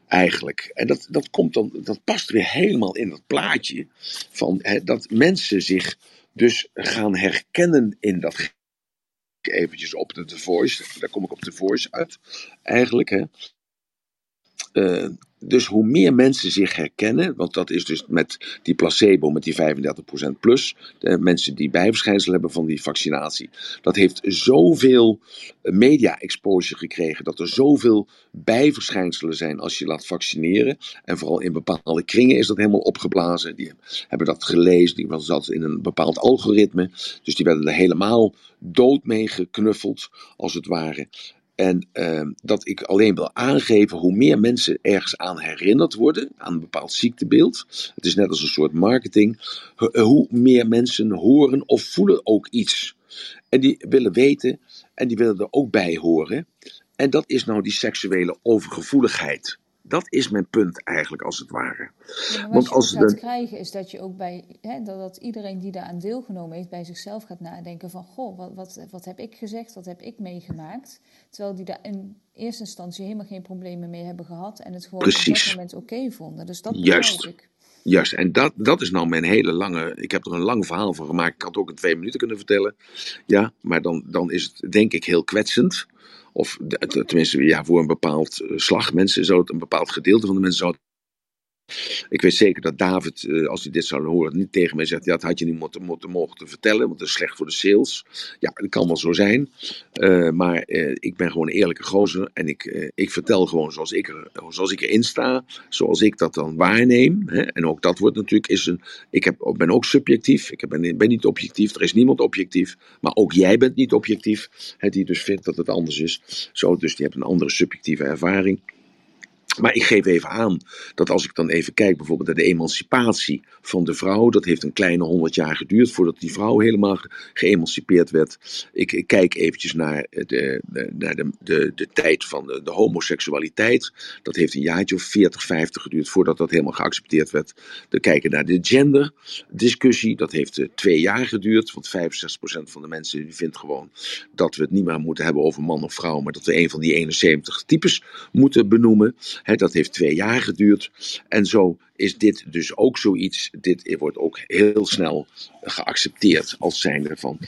Eigenlijk. En dat, dat, komt dan, dat past weer helemaal in dat plaatje van hè, dat mensen zich dus gaan herkennen in dat eventjes op de Voice. Daar kom ik op The Voice uit, eigenlijk. Hè. Eh, dus hoe meer mensen zich herkennen, want dat is dus met die placebo, met die 35% plus, de mensen die bijverschijnselen hebben van die vaccinatie, dat heeft zoveel media-exposure gekregen, dat er zoveel bijverschijnselen zijn als je laat vaccineren. En vooral in bepaalde kringen is dat helemaal opgeblazen. Die hebben dat gelezen, die was zat in een bepaald algoritme, dus die werden er helemaal dood mee geknuffeld, als het ware. En ehm, dat ik alleen wil aangeven hoe meer mensen ergens aan herinnerd worden, aan een bepaald ziektebeeld. Het is net als een soort marketing. ho- Hoe meer mensen horen of voelen ook iets. En die willen weten en die willen er ook bij horen. En dat is nou die seksuele overgevoeligheid. Dat is mijn punt eigenlijk, als het ware. Ja, maar Want wat je als ook gaat de- krijgen is dat je ook bij, hè, dat, dat iedereen die daaraan deelgenomen heeft, bij zichzelf gaat nadenken van, goh, wat, wat, wat heb ik gezegd, wat heb ik meegemaakt? Terwijl die daar in eerste instantie helemaal geen problemen mee hebben gehad en het gewoon op dat moment oké vonden. Dus dat Juist. ik. Juist, en dat, dat is nou mijn hele lange. Ik heb er een lang verhaal van gemaakt. Ik had het ook in twee minuten kunnen vertellen. Ja, maar dan, dan is het denk ik heel kwetsend. Of tenminste, ja, voor een bepaald eh, slag. Mensen het, een bepaald gedeelte van de mensen zou het ik weet zeker dat David, eh, als hij dit zou horen, niet tegen mij zegt: Ja, dat had je niet moeten, moeten mogen vertellen, want dat is slecht voor de sales. Ja, dat kan wel zo zijn. Uh, maar uh, ik ben gewoon een eerlijke gozer en ik, ik vertel gewoon zoals ik, er, zoals ik erin sta, zoals ik dat dan waarneem. Hè. En ook dat wordt natuurlijk, is een, ik heb, ben ook subjectief, ik ben, ben niet objectief, er is niemand objectief, maar ook jij bent niet objectief, hè, die dus vindt dat het anders is. Zo, dus die hebt een andere subjectieve ervaring. Maar ik geef even aan dat als ik dan even kijk bijvoorbeeld naar de emancipatie van de vrouw, dat heeft een kleine honderd jaar geduurd voordat die vrouw helemaal geëmancipeerd werd. Ik, kijk eventjes naar de, naar de, de, tijd van de, de, homoseksualiteit. Dat heeft een jaartje of 40, 50 geduurd voordat dat helemaal geaccepteerd werd. Dan kijken naar de genderdiscussie, dat heeft uh, twee jaar geduurd, want 65% van de mensen vindt gewoon dat we het niet meer moeten hebben over man of vrouw, maar dat we een van die 71 types moeten benoemen dat heeft twee jaar geduurd. En zo is dit dus ook zoiets. Dit wordt ook heel snel geaccepteerd als zijnde van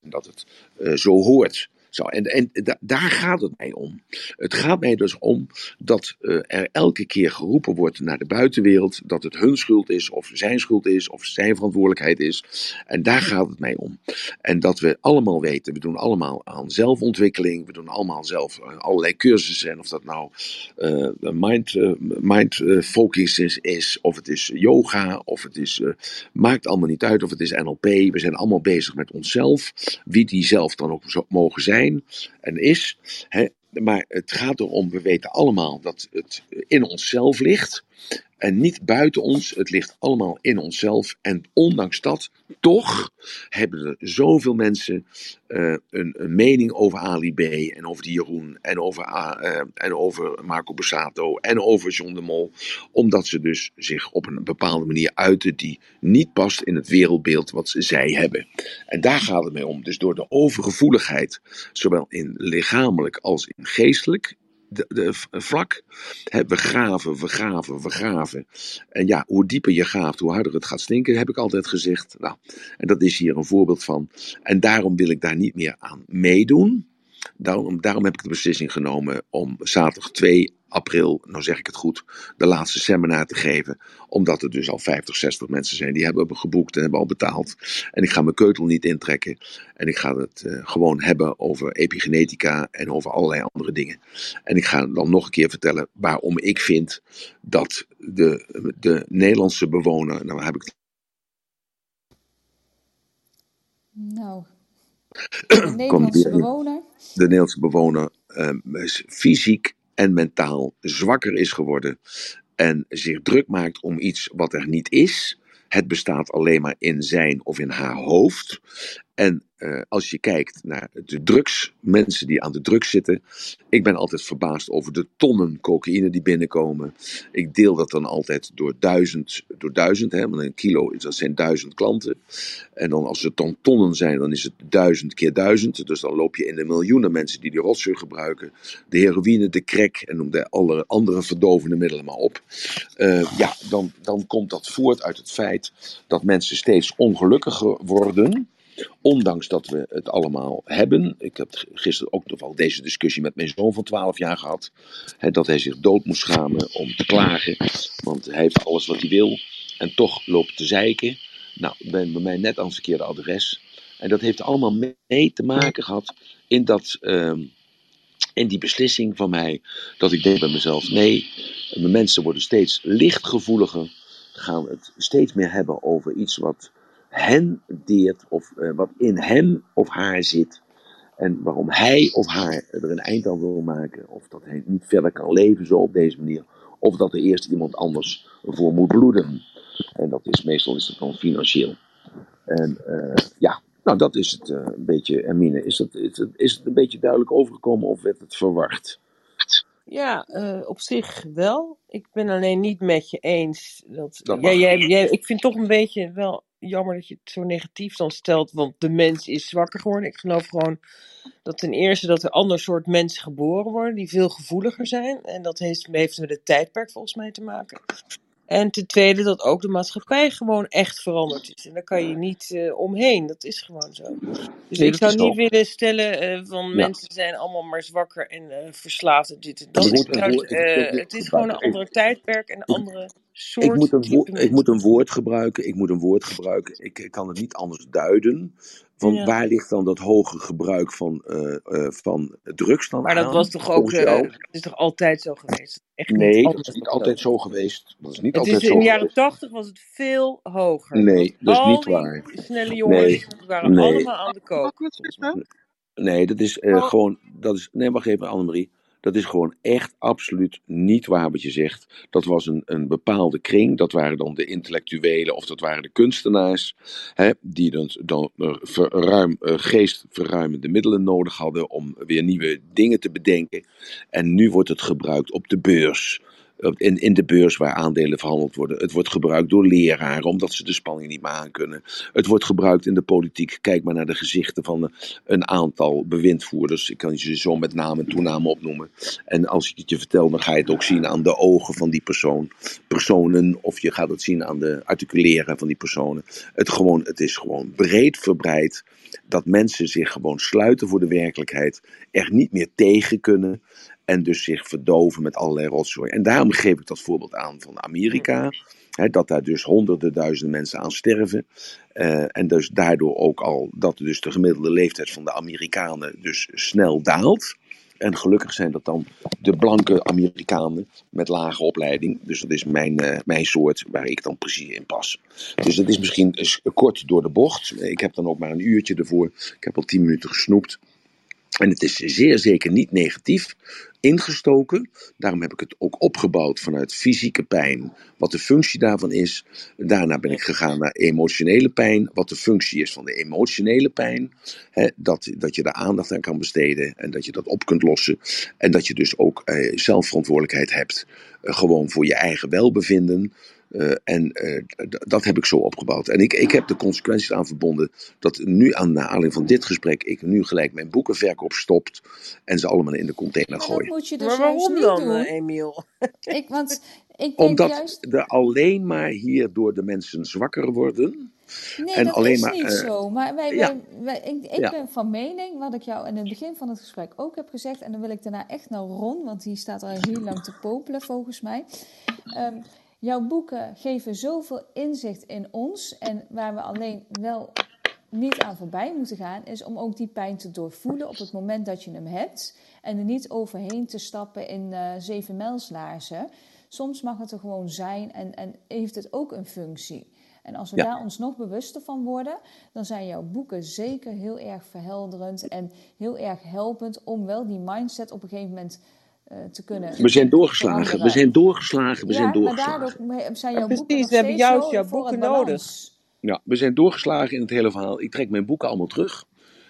dat het uh, zo hoort. En en daar gaat het mij om. Het gaat mij dus om dat uh, er elke keer geroepen wordt naar de buitenwereld dat het hun schuld is, of zijn schuld is, of zijn verantwoordelijkheid is. En daar gaat het mij om. En dat we allemaal weten, we doen allemaal aan zelfontwikkeling, we doen allemaal zelf uh, allerlei cursussen. En of dat nou uh, mind, mind is, is, of het is yoga, of het is, maakt allemaal niet uit, of het is NLP. We zijn allemaal bezig met onszelf, wie die zelf dan ook mogen zijn en is. Hè, maar het gaat erom, we weten allemaal dat het in onszelf ligt. En niet buiten ons, het ligt allemaal in onszelf. En ondanks dat, toch hebben er zoveel mensen uh, een, een, mening over Ali B. En over die Jeroen. En over, uh, en over Marco Borsato. En over John de Mol. Omdat ze dus zich op een bepaalde manier uiten die niet past in het wereldbeeld wat zij hebben. En daar gaat het mee om. Dus door de overgevoeligheid, zowel in lichamelijk als in geestelijk de, vlak. we graven, we graven, we graven. En ja, hoe dieper je graaft, hoe harder het gaat stinken, heb ik altijd gezegd. Nou, en dat is hier een voorbeeld van. En daarom wil ik daar niet meer aan meedoen. Daarom, daarom heb ik de beslissing genomen om zaterdag 2 april, nou zeg ik het goed, de laatste seminar te geven. Omdat er dus al 50, 60 mensen zijn die hebben geboekt en hebben al betaald. En ik ga mijn keutel niet intrekken. En ik ga het uh, gewoon hebben over epigenetica en over allerlei andere dingen. En ik ga dan nog een keer vertellen waarom ik vind dat de, de Nederlandse bewoner, nou heb ik. Nou, bewoner. De Nederlandse bewoner um, is fysiek en mentaal zwakker is geworden en zich druk maakt om iets wat er niet is. Het bestaat alleen maar in zijn of in haar hoofd. En uh, als je kijkt naar de drugs, mensen die aan de drugs zitten. Ik ben altijd verbaasd over de tonnen cocaïne die binnenkomen. Ik deel dat dan altijd door duizend, door duizend hè, want een kilo dat zijn duizend klanten. En dan als het dan tonnen zijn, dan is het duizend keer duizend. Dus dan loop je in de miljoenen mensen die die rotzooi gebruiken. De heroïne, de crack en noem de alle andere verdovende middelen maar op. Uh, ja, dan, dan komt dat voort uit het feit dat mensen steeds ongelukkiger worden Ondanks dat we het allemaal hebben. Ik heb gisteren ook nog wel deze discussie met mijn zoon van 12 jaar gehad. Hè, dat hij zich dood moest schamen om te klagen. Want hij heeft alles wat hij wil. En toch loopt te zeiken. Nou, ben bij mij net aan het verkeerde adres. En dat heeft allemaal mee te maken gehad in dat. Uh, in die beslissing van mij, dat ik denk bij mezelf: nee, de mensen worden steeds lichtgevoeliger, gaan het steeds meer hebben over iets wat hen deert of uh, wat in hem of haar zit. En waarom hij of haar er een eind aan wil maken. Of dat hij niet verder kan leven zo op deze manier. Of dat er eerst iemand anders voor moet bloeden. En dat is meestal is het dan financieel. En uh, ja, nou dat is het uh, een beetje, Hermine. Is het, is, het, is het een beetje duidelijk overgekomen of werd het verward? Ja, uh, op zich wel. Ik ben alleen niet met je eens. Dat, dat jij, jij, jij, ik vind toch een beetje wel jammer dat je het zo negatief dan stelt, want de mens is zwakker geworden. Ik geloof gewoon dat ten eerste dat er ander soort mensen geboren worden, die veel gevoeliger zijn. En dat heeft, heeft met het tijdperk volgens mij te maken. En ten tweede dat ook de maatschappij gewoon echt veranderd is. En daar kan je niet uh, omheen. Dat is gewoon zo. Dus Nee, ik zou niet willen stellen uh, van Ja. mensen zijn allemaal maar zwakker en uh, verslaafd en dit en dat. moet Ik een woord, ik het is gewoon een andere tijdperk en een andere Ik soort moet, een woord, ik moet een woord gebruiken. Ik moet een woord gebruiken. Ik, ik kan het niet anders duiden. Want Ja. waar ligt dan dat hoge gebruik van, eh, eh, van drugs dan Maar dat aan? was toch ook, uh, het is toch altijd zo geweest? Echt niet Nee, dat anders is niet altijd zo. zo geweest. Dat is niet Het altijd is in zo de jaren tachtig was het veel hoger. Nee, dat is niet die waar. snelle jongens Nee, waren nee, allemaal aan de kook. Nee, dat is gewoon. Dat is, nee, wacht even, Annemarie. Dat is gewoon echt absoluut niet waar wat je zegt. Dat was een, een bepaalde kring. Dat waren dan de intellectuelen of dat waren de kunstenaars. Hè, die dan, dan eh, verruim, eh, geestverruimende middelen nodig hadden om weer nieuwe dingen te bedenken. En nu wordt het gebruikt op de beurs. Op- In, in de beurs waar aandelen verhandeld worden. Het wordt gebruikt door leraren omdat ze de spanning niet meer aankunnen. Het wordt gebruikt in de politiek. Kijk maar naar de gezichten van eh, een aantal bewindvoerders. Ik kan ze zo met naam en toename opnoemen. En als ik het je vertel, dan ga je het ook zien aan de ogen van die persoon, personen. Of je gaat het zien aan de articuleren van die personen. Het, gewoon, het is gewoon breed verbreid dat mensen zich gewoon sluiten voor de werkelijkheid. Er niet meer tegen kunnen. En dus zich verdoven met allerlei rotzooi. En daarom geef ik dat voorbeeld aan van Amerika. Hè, dat daar dus honderden duizenden mensen aan sterven. Eh, en dus daardoor ook al dat dus de gemiddelde leeftijd van de Amerikanen dus snel daalt. En gelukkig zijn dat dan de blanke Amerikanen met lage opleiding. Dus dat is mijn, eh, mijn soort waar ik dan precies in pas. Dus dat is misschien kort door de bocht. Ik heb dan ook maar een uurtje ervoor. Ik heb al tien minuten gesnoept. En het is zeer zeker niet negatief ingestoken. Daarom heb ik het ook opgebouwd vanuit fysieke pijn, wat de functie daarvan is. Daarna ben ik gegaan naar emotionele pijn, wat de functie is van de emotionele pijn. Dat, dat je daar aandacht aan kan besteden en dat je dat op kunt lossen. En dat je dus ook eh, zelfverantwoordelijkheid hebt, eh, gewoon voor je eigen welbevinden. Uh, en uh, dat heb ik zo opgebouwd. En ik, ik heb de consequenties aan verbonden dat nu aan de aanleiding van dit gesprek ik nu gelijk mijn boekenverkoop stopt en ze allemaal in de container dat gooi. moet je dus Maar waarom niet dan, doen. uh, Emiel? Ik, want ik denk Omdat juist... er alleen maar hierdoor de mensen zwakker worden. Nee, en dat alleen is maar, niet uh, zo. Maar wij, ja. wij, wij, ik, ik Ja. ben van mening, wat ik jou in het begin van het gesprek ook heb gezegd, en dan wil ik daarna echt naar Ron, want die staat al heel lang te popelen volgens mij. Um, jouw boeken geven zoveel inzicht in ons en waar we alleen wel niet aan voorbij moeten gaan, is om ook die pijn te doorvoelen op het moment dat je hem hebt en er niet overheen te stappen in uh, zeven mijlslaarzen. Soms mag het er gewoon zijn en, en heeft het ook een functie. En als we Ja. daar ons nog bewuster van worden, dan zijn jouw boeken zeker heel erg verhelderend en heel erg helpend om wel die mindset op een gegeven moment te kunnen. We zijn doorgeslagen, we zijn doorgeslagen, we ja, zijn maar doorgeslagen. daardoor zijn Ja, jouw boeken precies, nog we hebben juist jouw boeken nodig. Ja, we zijn doorgeslagen in het hele verhaal. Ik trek mijn boeken allemaal terug.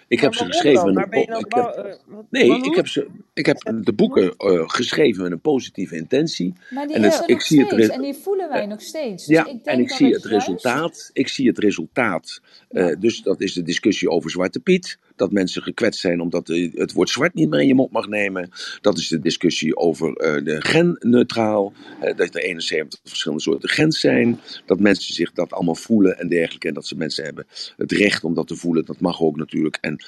Ik Maar heb ze geschreven met Maar een ik heb- eh, Nee, ik heb, ze, ik heb de boeken eh, geschreven met een positieve intentie. Maar die En het- ik nog zie het steeds en die voelen wij nog steeds. Dus Ja, ik denk en ik zie het het juist- resultaat. Ik zie het resultaat. Eh, Ja. dus dat is de discussie over Zwarte Piet. Dat mensen gekwetst zijn omdat eh, het woord zwart niet meer in je mond mag nemen. Dat is de discussie over eh, de genneutraal. eh, dat er 71 verschillende soorten gens zijn. Dat mensen zich dat allemaal voelen en dergelijke. En dat ze mensen hebben het recht om dat te voelen. Dat mag ook natuurlijk. En,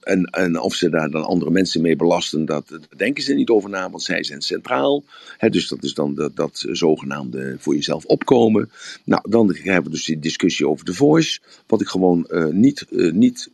en, en of ze daar dan andere mensen mee belasten, dat, daar denken ze niet over na. Want zij zijn centraal. Dus dat is dan dat, dat zogenaamde voor jezelf opkomen. Nou, dan krijgen we dus die discussie over de voice. Wat ik gewoon niet, eh, niet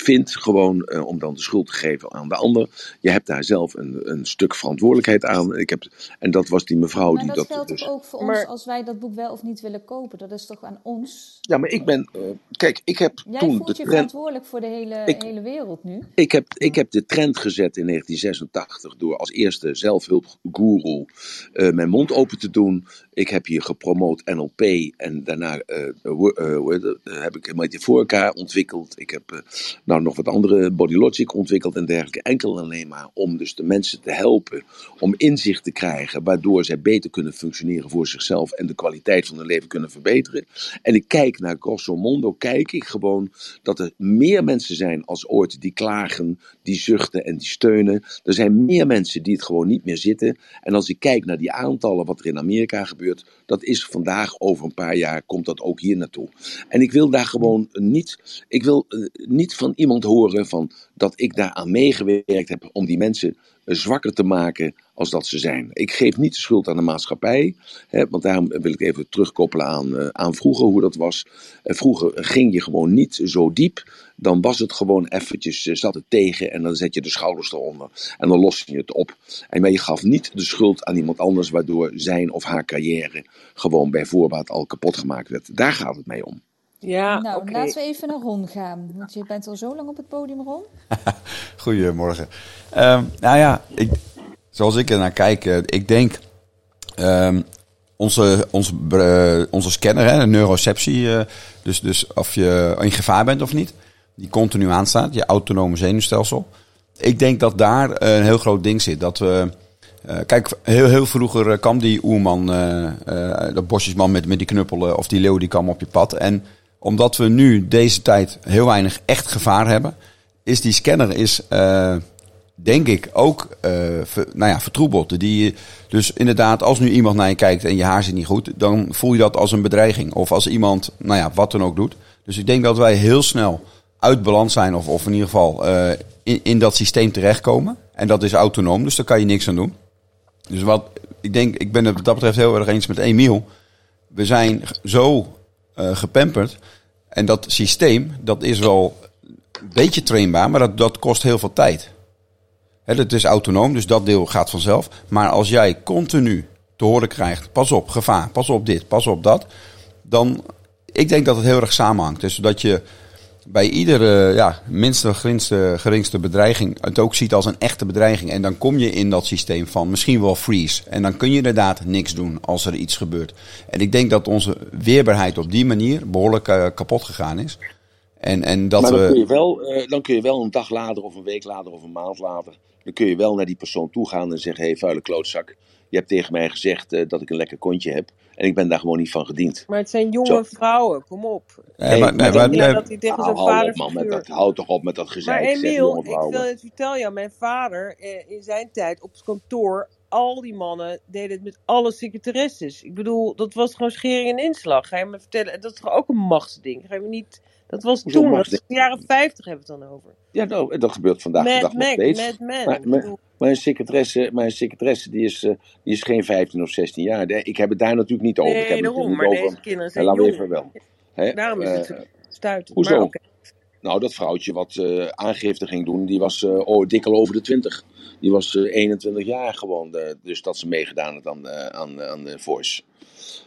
vind, gewoon eh, om dan de schuld te geven aan de ander. Je hebt daar zelf een, een stuk verantwoordelijkheid aan. Ik heb, en dat was die mevrouw Maar die dat dat. geldt dus, ook voor Maar- ons als wij dat boek wel of niet willen kopen? Dat is toch aan ons? ja, maar ik ben. eh, kijk, ik heb Jij toen voelt de je trend. verantwoordelijk voor de hele, Ik- hele wereld nu. Ik heb, ik heb de trend gezet in 1986 door als eerste zelfhulpgoeroe eh, mijn mond open te doen. Ik heb hier gepromoot NLP en daarna heb ik Metaforica ontwikkeld. Ik heb eh, nou, nog wat andere Body Logic ontwikkeld en dergelijke. Enkel en alleen maar om dus de mensen te helpen om inzicht te krijgen, waardoor zij beter kunnen functioneren voor zichzelf en de kwaliteit van hun leven kunnen verbeteren. En ik kijk naar grosso mondo, kijk ik gewoon dat er meer mensen zijn als ooit die klagen, die zuchten en die steunen. Er zijn meer mensen die het gewoon niet meer zitten. En als ik kijk naar die aantallen wat er in Amerika gebeurt, dat is vandaag over een paar jaar komt dat ook hier naartoe. En ik wil daar gewoon niet, ik wil eh, niet van iemand horen van dat ik daaraan meegewerkt heb om die mensen zwakker te maken als dat ze zijn. Ik geef niet de schuld aan de maatschappij, hè, want daarom wil ik even terugkoppelen aan, eh, aan vroeger hoe dat was. Eh, vroeger ging je gewoon niet zo diep, dan was het gewoon eventjes, eh, zat het tegen en dan zet je de schouders eronder en dan los je het op. En maar je gaf niet de schuld aan iemand anders, waardoor zijn of haar carrière gewoon bij voorbaat al kapot gemaakt werd. Daar gaat het mee om. Ja, nou, laten we even naar Ron gaan. Want je bent al zo lang op het podium, Ron. Goedemorgen. Ehm, nou ja, ik, zoals ik er naar kijk, eh, ik denk ehm, onze, onze, bre- onze scanner, hè, de neuroceptie, eh, dus, dus of je in gevaar bent of niet, die continu aanstaat, je autonome zenuwstelsel. Ik denk dat daar eh, een heel groot ding zit. Dat we, eh, kijk, heel, heel vroeger eh, kwam die oerman, eh eh dat bosjesman met, met die knuppelen of die leeuw, die kwam op je pad. En omdat we nu deze tijd heel weinig echt gevaar hebben, is die scanner is, eh, denk ik ook eh, nou ja, vertroebeld. Die, dus inderdaad, als nu iemand naar je kijkt en je haar zit niet goed, dan voel je dat als een bedreiging. Of als iemand, nou ja, wat dan ook doet. Dus ik denk dat wij heel snel uit balans zijn, of, of in ieder geval eh, in, in dat systeem terechtkomen. En dat is autonoom, dus daar kan je niks aan doen. Dus wat, ik denk, ik ben het wat dat betreft heel erg eens met Emiel. We zijn zo eh gepamperd. En dat systeem, dat is wel een beetje trainbaar, maar dat, dat kost heel veel tijd. Het is autonoom, dus dat deel gaat vanzelf. Maar als jij continu te horen krijgt, pas op, gevaar, pas op dit, pas op dat. Dan, ik denk dat het heel erg samenhangt. Dus dat je bij iedere ja, minste geringste, geringste bedreiging het ook ziet als een echte bedreiging. En dan kom je in dat systeem van misschien wel freeze. En dan kun je inderdaad niks doen als er iets gebeurt. En ik denk dat onze weerbaarheid op die manier behoorlijk eh, kapot gegaan is. En, en dat maar dan, we... kun je wel, eh, dan kun je wel een dag later of een week later of een maand later, dan kun je wel naar die persoon toe gaan en zeggen, hé hey, vuile klootzak, je hebt tegen mij gezegd eh, dat ik een lekker kontje heb en ik ben daar gewoon niet van gediend. Maar het zijn jonge Zo. vrouwen, kom op. Nee, maar, nee, maar nee, dat hij tegen Nou, zijn vader man, met dat, hou toch op met dat gezeik, Emiel, ik wil het vertel jou, mijn vader eh, in zijn tijd op het kantoor, al die mannen deden het met alle secretaresses. Ik bedoel, dat was gewoon schering en inslag. Ga je me vertellen, dat is toch ook een machtsding? Ga je me niet, dat was toen, dat machtsding? de jaren 50 hebben we het dan over. Ja, nou, dat gebeurt vandaag de Mad dag nog steeds. Mad Men. Maar- Ik Mijn secretaresse, mijn secretaresse die, is, eh, die is geen 15 of 16 jaar. De- Ik heb het daar natuurlijk niet over. ik nee, heb het daarom, natuurlijk maar niet deze kinderen zijn jong. even wel. Daarom is het Eh, zo stuitend. hoezo? Maar oké. Nou, dat vrouwtje wat eh, aangifte ging doen, die was eh, oh, dik al over de 20. Die was eh, 21 jaar gewoon. dus dat ze meegedaan had aan, aan, aan de Voice.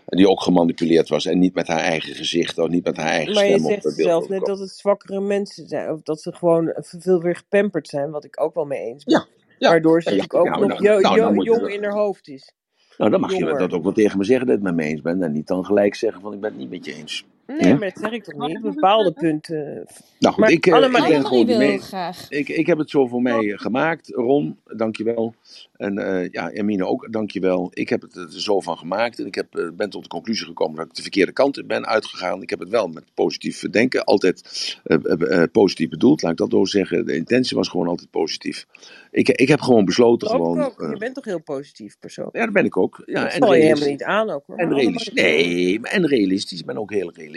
Die ook gemanipuleerd was. En niet met haar eigen gezicht, of niet met haar eigen Maar je stem op zegt het beeld. zelf net dat het zwakkere mensen zijn. Of dat ze gewoon veel weer gepamperd zijn. Wat ik ook wel mee eens ben. Ja, ja. Waardoor ze natuurlijk ook nog nou, jo- nou, je jong in haar hoofd is. Nou, dan mag je dat ook wel tegen me zeggen dat ik het met me eens ben. En niet dan gelijk zeggen van ik ben het niet met je eens. Nee, Ja? maar dat zeg ik toch niet. Bepaalde punten. Nou Maar ik, eh, Annemarie- ik ben Annemarie gewoon wil mee. graag. Ik, ik heb het zo voor mij eh, gemaakt. Ron, dankjewel. En eh ja, Emine ook, dankjewel. Ik heb het er zo van gemaakt. En ik heb, eh, ben tot de conclusie gekomen dat ik de verkeerde kant ben uitgegaan. Ik heb het wel met positief denken. Altijd eh, eh, eh, positief bedoeld, laat ik dat zo zeggen. De intentie was gewoon altijd positief. Ik, ik heb gewoon besloten gewoon... ook. eh, Je bent toch heel positief persoon. ja, dat ben ik ook. Ja, dat en val je helemaal niet aan ook hoor. En realistisch. allemaal- Nee, en realistisch. Ik ben ook heel realistisch.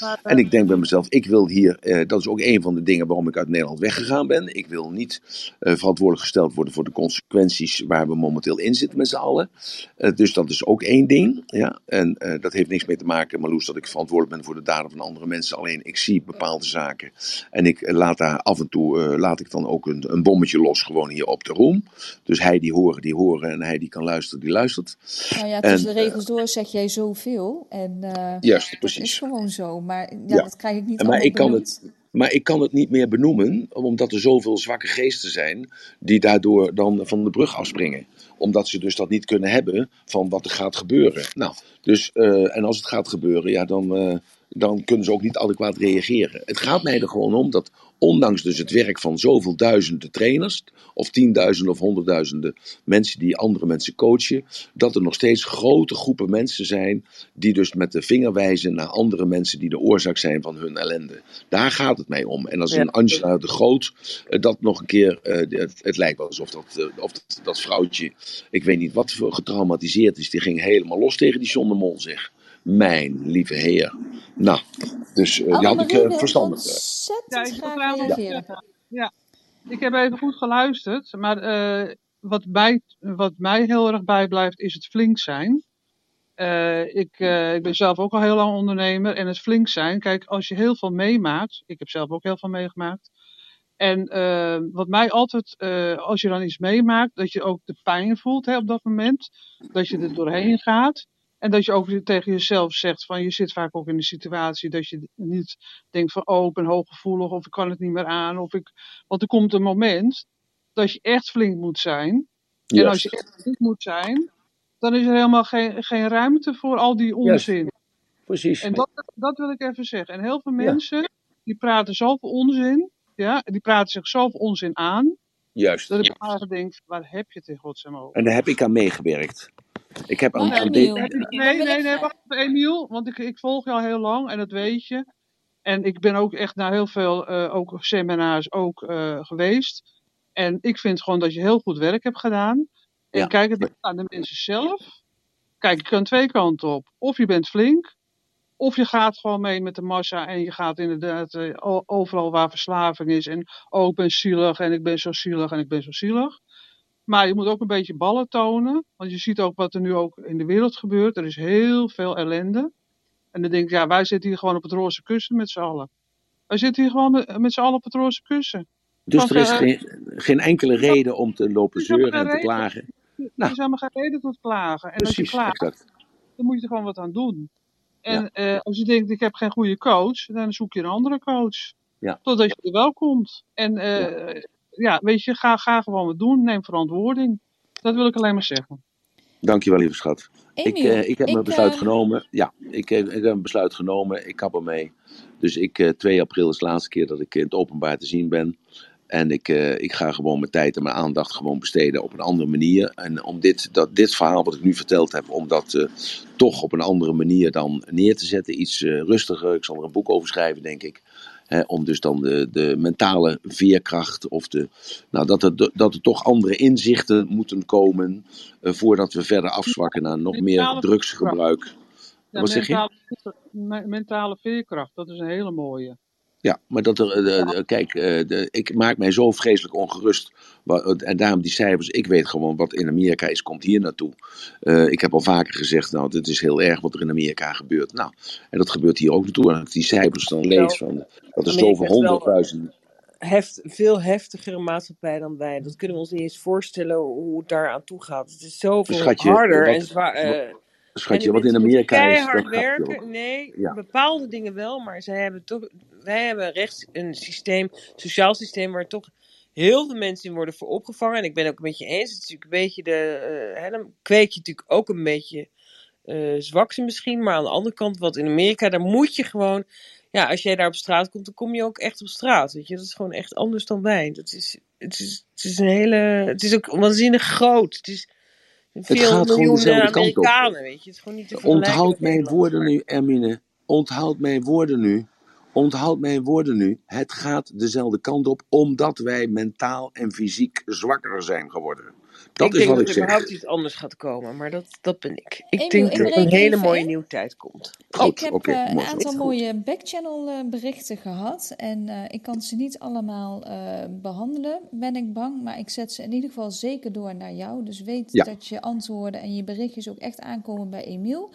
Eh, En ik denk bij mezelf, ik wil hier, eh, dat is ook een van de dingen waarom ik uit Nederland weggegaan ben. Ik wil niet eh, verantwoordelijk gesteld worden voor de consequenties waar we momenteel in zitten met z'n allen. Eh, dus dat is ook één ding. Ja? En dat heeft niks mee te maken, Marloes, dat ik verantwoordelijk ben voor de daden van andere mensen. Alleen ik zie bepaalde zaken. En ik laat daar af en toe, laat ik dan ook een, een bommetje los gewoon hier op de room. Dus hij die horen, die horen. En hij die kan luisteren, die luistert. Nou ja, En, tussen de regels door zeg jij zoveel. En eh, Juist, precies. Gewoon zo. Maar ja, Ja. dat krijg ik niet maar ik kan benoemd. het, maar ik kan het niet meer benoemen, omdat er zoveel zwakke geesten zijn die daardoor dan van de brug afspringen. Omdat ze dus dat niet kunnen hebben van wat er gaat gebeuren. Nou, dus, eh, en als het gaat gebeuren, ja, dan, eh, dan kunnen ze ook niet adequaat reageren. Het gaat mij er gewoon om dat ondanks dus het werk van zoveel duizenden trainers, of tienduizenden of honderdduizenden mensen die andere mensen coachen, dat er nog steeds grote groepen mensen zijn die dus met de vinger wijzen naar andere mensen die de oorzaak zijn van hun ellende. Daar gaat het mij om. En als een Angela de Groot eh, dat nog een keer, eh, het, het lijkt wel alsof dat, eh, of dat, dat vrouwtje, ik weet niet wat voor getraumatiseerd is, die ging helemaal los tegen die John de Mol, zeg. Mijn lieve heer. Nou, dus eh, die had ik eh, wil verstandig. eh. Ja, ontzettend ik wil graag trouwens reageren. zeggen, ja, ik heb even goed geluisterd, maar eh, wat, bij, wat mij heel erg bijblijft is het flink zijn. Eh, ik, eh, ik ben zelf ook al heel lang ondernemer en het flink zijn. Kijk, als je heel veel meemaakt, ik heb zelf ook heel veel meegemaakt. En eh, wat mij altijd, eh, als je dan iets meemaakt, dat je ook de pijn voelt hè, op dat moment. Dat je er doorheen gaat. En dat je ook tegen jezelf zegt van je zit vaak ook in de situatie dat je niet denkt van oh ik ben hooggevoelig of ik kan het niet meer aan. Of ik, want er komt een moment dat je echt flink moet zijn. En als je echt flink moet zijn, dan is er helemaal geen, geen ruimte voor al die onzin. precies. En dat, dat wil ik even zeggen. En heel veel Ja, mensen die praten zoveel onzin, ja, die praten zich zoveel onzin aan, juist. dat ik eigenlijk denk, waar heb je het in godsnaam over? En daar heb ik aan meegewerkt. Ik heb aan, aan Nee, nee, nee, wacht even, Emiel, want ik, ik volg je al heel lang en dat weet je. En ik ben ook echt naar heel veel eh, ook seminars ook, eh, geweest. En ik vind gewoon dat je heel goed werk hebt gedaan. En ja, kijk het aan de mensen zelf. Kijk, je kan twee kanten op. Of je bent flink, of je gaat gewoon mee met de massa en je gaat inderdaad eh, overal waar verslaving is. En oh, ik ben zielig en ik ben zo zielig en ik ben zo zielig. Maar je moet ook een beetje ballen tonen. Want je ziet ook wat er nu ook in de wereld gebeurt. Er is heel veel ellende. En dan denk ik, ja, wij zitten hier gewoon op het roze kussen met z'n allen. Wij zitten hier gewoon met, met z'n allen op het roze kussen. dus Want er is eh, geen, geen enkele er reden om te lopen zeuren en te reden. klagen. Er Nou, is helemaal geen reden tot klagen. En als je precies, klaagt, exact. dan moet je er gewoon wat aan doen. Ja, En eh, als je denkt, ik heb geen goede coach, dan zoek je een andere coach. ja, Totdat je er wel komt. En ja. Eh, ja, weet je, ga, ga gewoon wat doen. Neem verantwoording. Dat wil ik alleen maar zeggen. Dankjewel, lieve schat. Ik, eh, ik heb mijn besluit eh, genomen. Ja, ik, heb- ik heb een besluit genomen. Ik kap ermee. Dus ik, eh 2 april is de laatste keer dat ik in het openbaar te zien ben. En ik, eh, ik ga gewoon mijn tijd en mijn aandacht gewoon besteden op een andere manier. En om dit, dat, dit verhaal wat ik nu verteld heb, om dat eh, toch op een andere manier dan neer te zetten. Iets eh, rustiger. Ik zal er een boek over schrijven, denk ik. Om dus dan de, de mentale veerkracht of de. Nou, dat er, dat er toch andere inzichten moeten komen. eh, voordat we verder afzwakken naar nog meer Mentale drugsgebruik. Ja, Wat zeg je? mentale, me- mentale veerkracht, dat is een hele mooie. Ja, maar dat er, eh, Ja, eh, kijk, eh, de, ik maak mij zo vreselijk ongerust. Wa- En daarom die cijfers, ik weet gewoon wat in Amerika is, komt hier naartoe. Eh, ik heb al vaker gezegd, nou, dit is heel erg wat er in Amerika gebeurt. Nou, en dat gebeurt hier ook naartoe. En als ik die cijfers dan lees, van, dat er zoveel is wel honderdduizenden. heft, veel heftigere maatschappij dan wij. Dat kunnen we ons niet eens voorstellen hoe het daar aan toe gaat. Het is zoveel Schatje, harder en zwaar. eh, schatje, wat in Amerika is, keihard ook. werken. Nee, Ja, bepaalde dingen wel, maar zij hebben toch, wij hebben een rechts, een systeem, sociaal systeem waar toch heel veel mensen in worden voor opgevangen. En ik ben ook met je eens. Het is natuurlijk een beetje de, hè, dan kweek je natuurlijk ook een beetje eh zwakte misschien. Maar aan de andere kant, wat in Amerika, daar moet je gewoon, ja, als jij daar op straat komt, dan kom je ook echt op straat. Weet je, dat is gewoon echt anders dan wij. Dat is, het is, het is een hele, het is ook waanzinnig groot. Het is veel gaat gewoon miljoenen dezelfde kant op. Amerikanen, weet je. Het is gewoon niet te vergelijken Onthoud mijn woorden nu, Ermine. Onthoud mijn woorden nu. Onthoud mijn woorden nu. Het gaat dezelfde kant op, omdat wij mentaal en fysiek zwakker zijn geworden. Dat Ik is denk wat dat ik er überhaupt iets anders gaat komen, maar dat, dat ben ik. Ik Emiel, denk ik dat er een hele mooie in. nieuwe tijd komt. Ik Goed, heb oké, eh, een aantal mooie backchannel eh, berichten gehad en eh, ik kan ze niet allemaal eh, behandelen, ben ik bang. Maar ik zet ze in ieder geval zeker door naar jou. Dus weet Ja, dat je antwoorden en je berichtjes ook echt aankomen bij Emiel.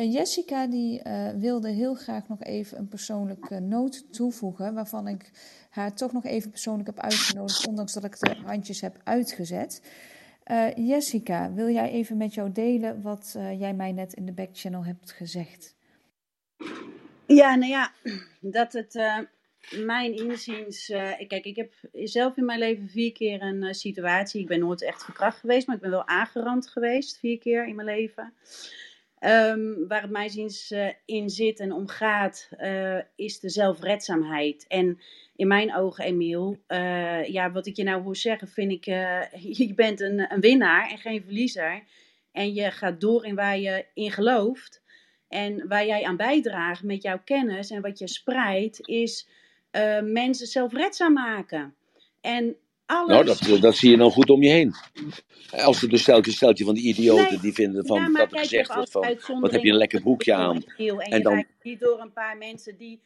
Jessica die eh, wilde heel graag nog even een persoonlijke noot toevoegen, waarvan ik haar toch nog even persoonlijk heb uitgenodigd, ondanks dat ik de handjes heb uitgezet. Eh, Jessica, wil jij even met jou delen wat eh, jij mij net in de backchannel hebt gezegd? Ja, nou ja, dat het eh, mijn inziens. kijk, ik heb zelf in mijn leven vier keer een situatie. Ik ben nooit echt verkracht geweest, maar ik ben wel aangerand geweest, vier keer in mijn leven. Ehm, waar het mij eh, in zit en om gaat, eh, is de zelfredzaamheid. En in mijn ogen, Emiel, eh, ja, wat ik je nou hoor zeggen, vind ik, je bent een, een winnaar en geen verliezer. En je gaat door in waar je in gelooft. En waar jij aan bijdraagt met jouw kennis en wat je spreidt, is mensen zelfredzaam maken. En alles. Nou, dat, dat zie je dan goed om je heen. Als er dus steltje, steltje van die idioten Nee, die vinden van ja, maar dat er gezegd wordt van, wat heb je een lekker broekje aan. En, En dan- niet door een paar mensen die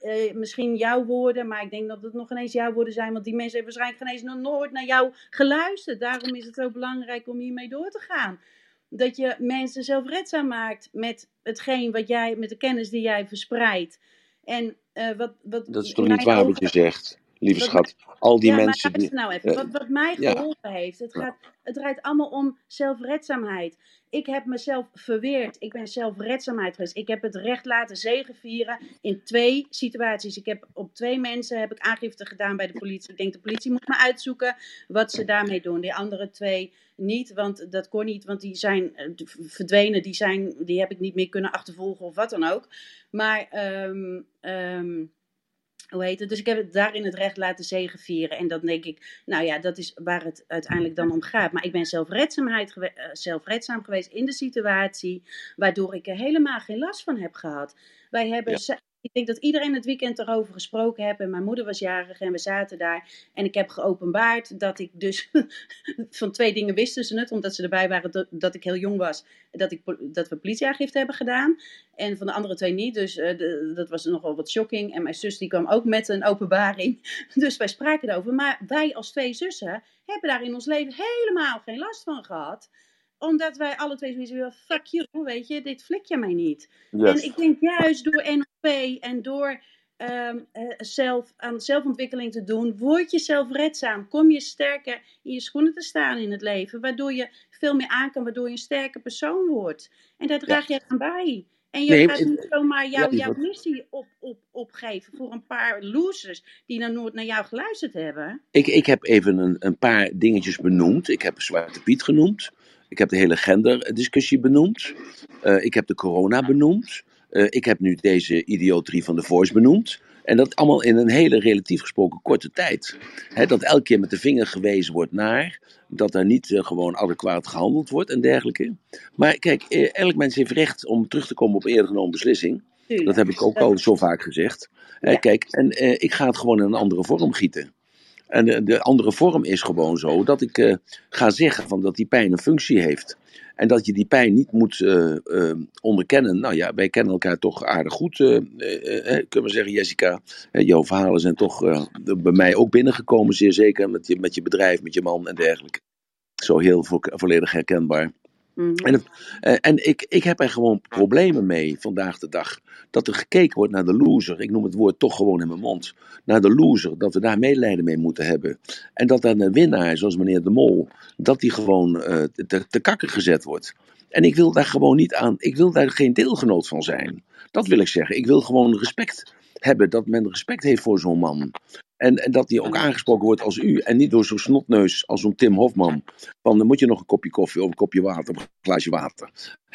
eh, misschien jouw woorden, maar ik denk dat het nog ineens jouw woorden zijn, want die mensen hebben waarschijnlijk geen eens nog nooit naar jou geluisterd. Daarom is het zo belangrijk om hiermee door te gaan. Dat je mensen zelfredzaam maakt met hetgeen wat jij, met de kennis die jij verspreidt. En eh, wat, wat Dat is toch niet waar wat je zegt, lieve Wat- schat. Al die ja, mensen maar die... nou even. eh, wat, wat mij ja. geholpen heeft, het, gaat, het draait allemaal om zelfredzaamheid. Ik heb mezelf verweerd. Ik ben zelfredzaamheid geweest. Ik heb het recht laten zegevieren in twee situaties. Ik heb op twee mensen heb ik aangifte gedaan bij de politie. Ik denk de politie moet maar uitzoeken wat ze daarmee doen. Die andere twee niet, want dat kon niet, want die zijn eh, verdwenen. Die, zijn, die heb ik niet meer kunnen achtervolgen of wat dan ook. Maar ehm, hoe heet het? Dus ik heb het daarin het recht laten zegevieren. En dan denk ik, nou ja, dat is waar het uiteindelijk dan om gaat. Maar ik ben zelfredzaamheid gewe- eh, zelfredzaam geweest in de situatie, waardoor ik er helemaal geen last van heb gehad. Wij hebben, Ja. Ik denk dat iedereen het weekend erover gesproken heeft. En mijn moeder was jarig en we zaten daar. En ik heb geopenbaard dat ik dus van twee dingen wisten ze het, omdat ze erbij waren dat, dat ik heel jong was. Dat, ik, dat we politieaangifte hebben gedaan. En van de andere twee niet. Dus eh, dat was nogal wat shocking. En mijn zus die kwam ook met een openbaring. Dus wij spraken erover. Maar wij als twee zussen hebben daar in ons leven helemaal geen last van gehad. Omdat wij alle twee zoiets hebben. Fuck you, weet je. Dit flik je mij niet. En ik denk juist door NLP en door ehm, eh, zelf, aan zelfontwikkeling te doen, word je zelfredzaam. Kom je sterker in je schoenen te staan in het leven. Waardoor je veel meer aan kan, waardoor je een sterke persoon wordt. En daar draag je aan bij. En je Nee, gaat niet zomaar jou, ja, jouw missie op, op, opgeven voor een paar losers die dan nooit naar jou geluisterd hebben. Ik, ik heb even een, een paar dingetjes benoemd. Ik heb Zwarte Piet genoemd. Ik heb de hele genderdiscussie benoemd. Eh, ik heb de corona benoemd. Eh, ik heb nu deze idioterie van de Voice benoemd. En dat allemaal in een hele relatief gesproken korte tijd. Dat elke keer met de vinger gewezen wordt naar. Dat er niet eh, gewoon adequaat gehandeld wordt en dergelijke. Maar kijk, elk mens heeft recht om terug te komen op een eerder genomen beslissing. Tuurlijk. Dat heb ik ook al zo vaak gezegd. Ja. kijk, en ik ga het gewoon in een andere vorm gieten. En de, de andere vorm is gewoon zo dat ik eh, ga zeggen van dat die pijn een functie heeft. En dat je die pijn niet moet eh, eh, onderkennen. Nou ja, wij kennen elkaar toch aardig goed, kunnen we zeggen, Jessica. Jouw verhalen zijn toch bij mij ook binnengekomen, zeer zeker. Met je, met je bedrijf, met je man en dergelijke. Zo heel vo- volledig herkenbaar. Mhm. En, eh, en ik, ik heb er gewoon problemen mee vandaag de dag. Dat er gekeken wordt naar de loser. Ik noem het woord toch gewoon in mijn mond. Naar de loser. Dat we daar medelijden mee moeten hebben. En dat dan een winnaar, zoals meneer De Mol, dat die gewoon eh, te, te kakken gezet wordt. En ik wil daar gewoon niet aan. Ik wil daar geen deelgenoot van zijn. Dat wil ik zeggen. Ik wil gewoon respect hebben. Dat men respect heeft voor zo'n man. En, en dat die ook aangesproken wordt als u. En niet door zo'n snotneus als zo'n Tim Hofman. Van dan moet je nog een kopje koffie of een kopje water of een glaasje water.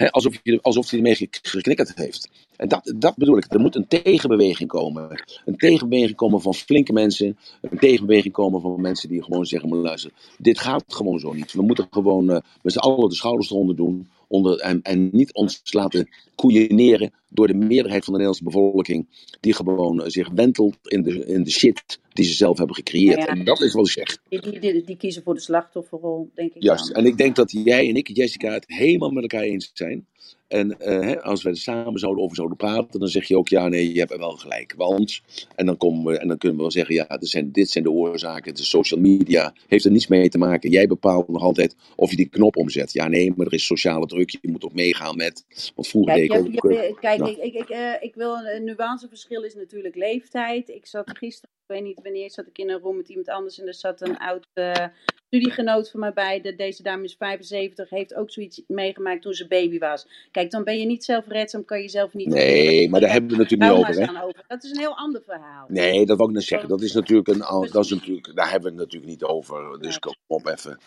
Alsof, je, alsof hij ermee gek- geknikkerd heeft. En dat, dat bedoel ik. Er moet een tegenbeweging komen. Een tegenbeweging komen van flinke mensen. Een tegenbeweging komen van mensen die gewoon zeggen: maar luister, dit gaat gewoon zo niet. We moeten gewoon eh, met z'n allen de schouders eronder doen. Onder, en, en niet ons laten koeieneren door de meerderheid van de Nederlandse bevolking. Die gewoon eh, zich wentelt in de, in de shit die ze zelf hebben gecreëerd. Nou ja. En dat is wat ik zeg. Die, die, die, die kiezen voor de slachtofferrol, denk ik. Juist. dan. En ik denk dat jij en ik, Jessica, het helemaal met elkaar eens zijn. En eh, hè, als we er samen zouden over zouden praten, dan zeg je ook ja, nee, je hebt er wel gelijk. Want, en dan, komen we, en dan kunnen we wel zeggen, ja, dit zijn, dit zijn de oorzaken. De social media heeft er niets mee te maken. Jij bepaalt nog altijd of je die knop omzet. Ja, nee, maar er is sociale druk. Je moet ook meegaan met. Want vroeger Kijk, deed ik ook. eh, kijk nou. ik, ik, ik, eh, ik wil een nuanceverschil is natuurlijk leeftijd. Ik zat gisteren weet niet wanneer, zat ik in een room met iemand anders en er zat een oud eh, studiegenoot van mij bij. De, deze dame is 75, heeft ook zoiets meegemaakt toen ze baby was. Kijk, dan ben je niet zelfredzaam, kan je zelf niet... Nee, maar daar hebben we het natuurlijk niet over, hè? over. Dat is een heel ander verhaal. Nee, dat wil ik net zeggen. Dat is natuurlijk een, dat is natuurlijk, daar hebben we het natuurlijk niet over. Dus kom op even.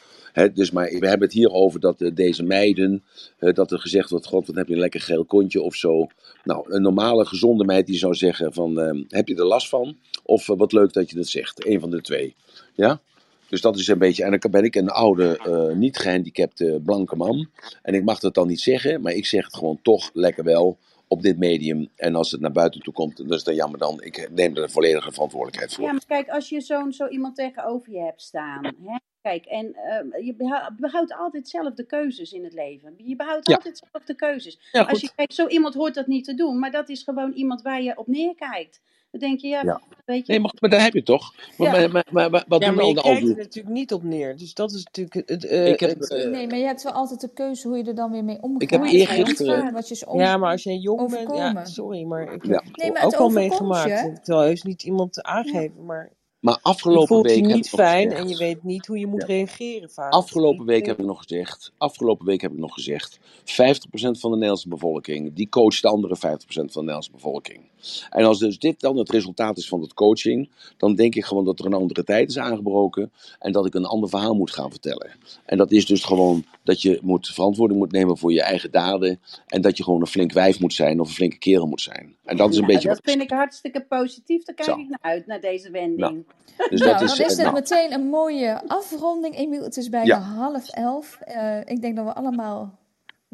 Dus maar we hebben het hier over dat eh, deze meiden, eh, dat er gezegd wordt, god, wat heb je een lekker geel kontje of zo. Nou, een normale gezonde meid die zou zeggen van, eh, heb je er last van? Of wat leuk dat je dat zegt. Een van de twee. Ja? Dus dat is een beetje, en dan ben ik een oude, eh, niet gehandicapte blanke man. En ik mag dat dan niet zeggen, maar ik zeg het gewoon toch lekker wel op dit medium. En als het naar buiten toe komt, dan is dat jammer dan. Ik neem er de volledige verantwoordelijkheid voor. Ja, maar kijk, als je zo'n zo iemand tegenover je hebt staan. Hè? Kijk, en eh, je behou- behoudt altijd zelf de keuzes in het leven. Je behoudt Ja. altijd zelf de keuzes. Ja, Als je kijkt, zo iemand hoort dat niet te doen, maar dat is gewoon iemand waar je op neerkijkt. Dan denk je, ja, Ja. weet je. Nee, maar, maar daar heb je het toch? Maar, Ja. maar, maar, maar- maar wat Ja, doen we maar al je de kijkt er natuurlijk niet op neer. Dus dat is natuurlijk het... eh, Ik heb, het, eh, Nee, maar je hebt wel altijd de keuze hoe je er dan weer mee omgaat. Ik heb het eergisteren- ontvangt, wat je is om- ja, maar als je jong bent... Ja, overkomen. sorry, maar ik Ja. heb het Nee, maar ook het al meegemaakt. je. Ik wil heus niet iemand aangeven, maar Maar je afgelopen voelt week je heb niet fijn en je weet niet hoe je moet Ja. reageren vaak. Afgelopen week heb ik nog gezegd, afgelopen week heb ik nog gezegd, 50% van de Nederlandse bevolking, die coacht de andere 50% van de Nederlandse bevolking. En als dus dit dan het resultaat is van dat coaching, dan denk ik gewoon dat er een andere tijd is aangebroken en dat ik een ander verhaal moet gaan vertellen. En dat is dus gewoon dat je moet verantwoording moet nemen voor je eigen daden en dat je gewoon een flink wijf moet zijn of een flinke kerel moet zijn. En dat is een Nou, beetje dat vind ik hartstikke positief. Daar kijk Zo. ik naar uit, naar deze wending. Nou, Dus nou, dat is, dan is eh, dit nou, meteen een mooie afronding, Emiel. Het is bijna Ja. half elf. Eh, ik denk dat we allemaal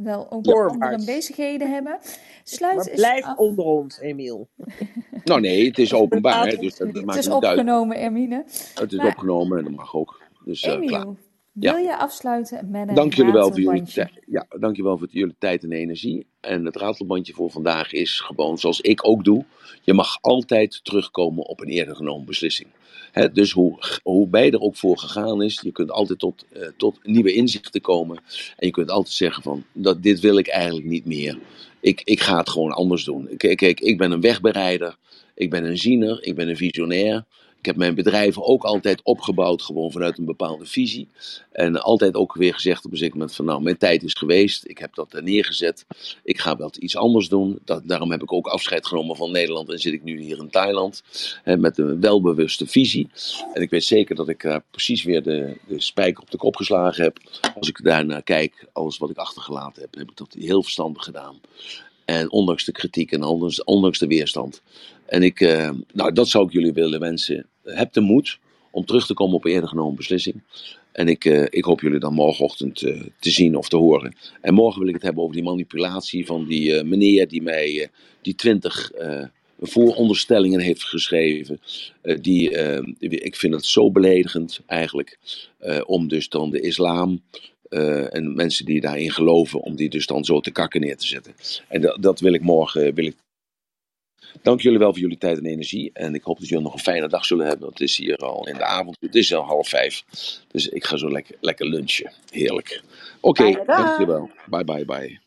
wel ook andere bezigheden hebben. Sluit maar blijf af. onder ons, Emiel. nou nee, het is openbaar, hè, dus dat, dat Het maakt is niet uit. opgenomen, Hermine. Het is Maar- opgenomen en dat mag ook. Dus eh, klaar. Emiel, Ja. wil je afsluiten met een Dank jullie wel voor jullie, ja, dank je wel voor jullie tijd en energie. En het ratelbandje voor vandaag is gewoon zoals ik ook doe. Je mag altijd terugkomen op een eerder genomen beslissing. Dus hoe, hoe er ook voor gegaan is, je kunt altijd tot, eh, tot nieuwe inzichten komen. En je kunt altijd zeggen van, dat, dit wil ik eigenlijk niet meer. Ik, ik ga het gewoon anders doen. Kijk, kijk, ik ben een wegbereider. Ik ben een ziener. Ik ben een visionair. Ik heb mijn bedrijven ook altijd opgebouwd gewoon vanuit een bepaalde visie. En altijd ook weer gezegd op een zeker moment van nou, mijn tijd is geweest. Ik heb dat er neergezet. Ik ga wel iets anders doen. Dat, daarom heb ik ook afscheid genomen van Nederland en zit ik nu hier in Thailand. Hè, met een welbewuste visie. En ik weet zeker dat ik daar precies weer de, de spijker op de kop geslagen heb. Als ik daarnaar kijk, alles wat ik achtergelaten heb, heb ik dat heel verstandig gedaan. En ondanks de kritiek en ondanks de weerstand. En ik, eh, nou, dat zou ik jullie willen wensen. Heb de moed om terug te komen op een eerder genomen beslissing. En ik, eh, ik hoop jullie dan morgenochtend eh, te zien of te horen. En morgen wil ik het hebben over die manipulatie van die meneer die mij die twintig vooronderstellingen heeft geschreven. Die, ik vind het zo beledigend eigenlijk. om dus dan de islam en mensen die daarin geloven, om die dus dan zo te kakken neer te zetten. En dat, dat wil ik morgen. Wil ik... Dank jullie wel voor jullie tijd en energie. En ik hoop dat jullie nog een fijne dag zullen hebben. Want het is hier al in de avond. Het is al half vijf. Dus ik ga zo lekker, lekker lunchen. Heerlijk. Oké, dag. dankjewel. Bye bye bye.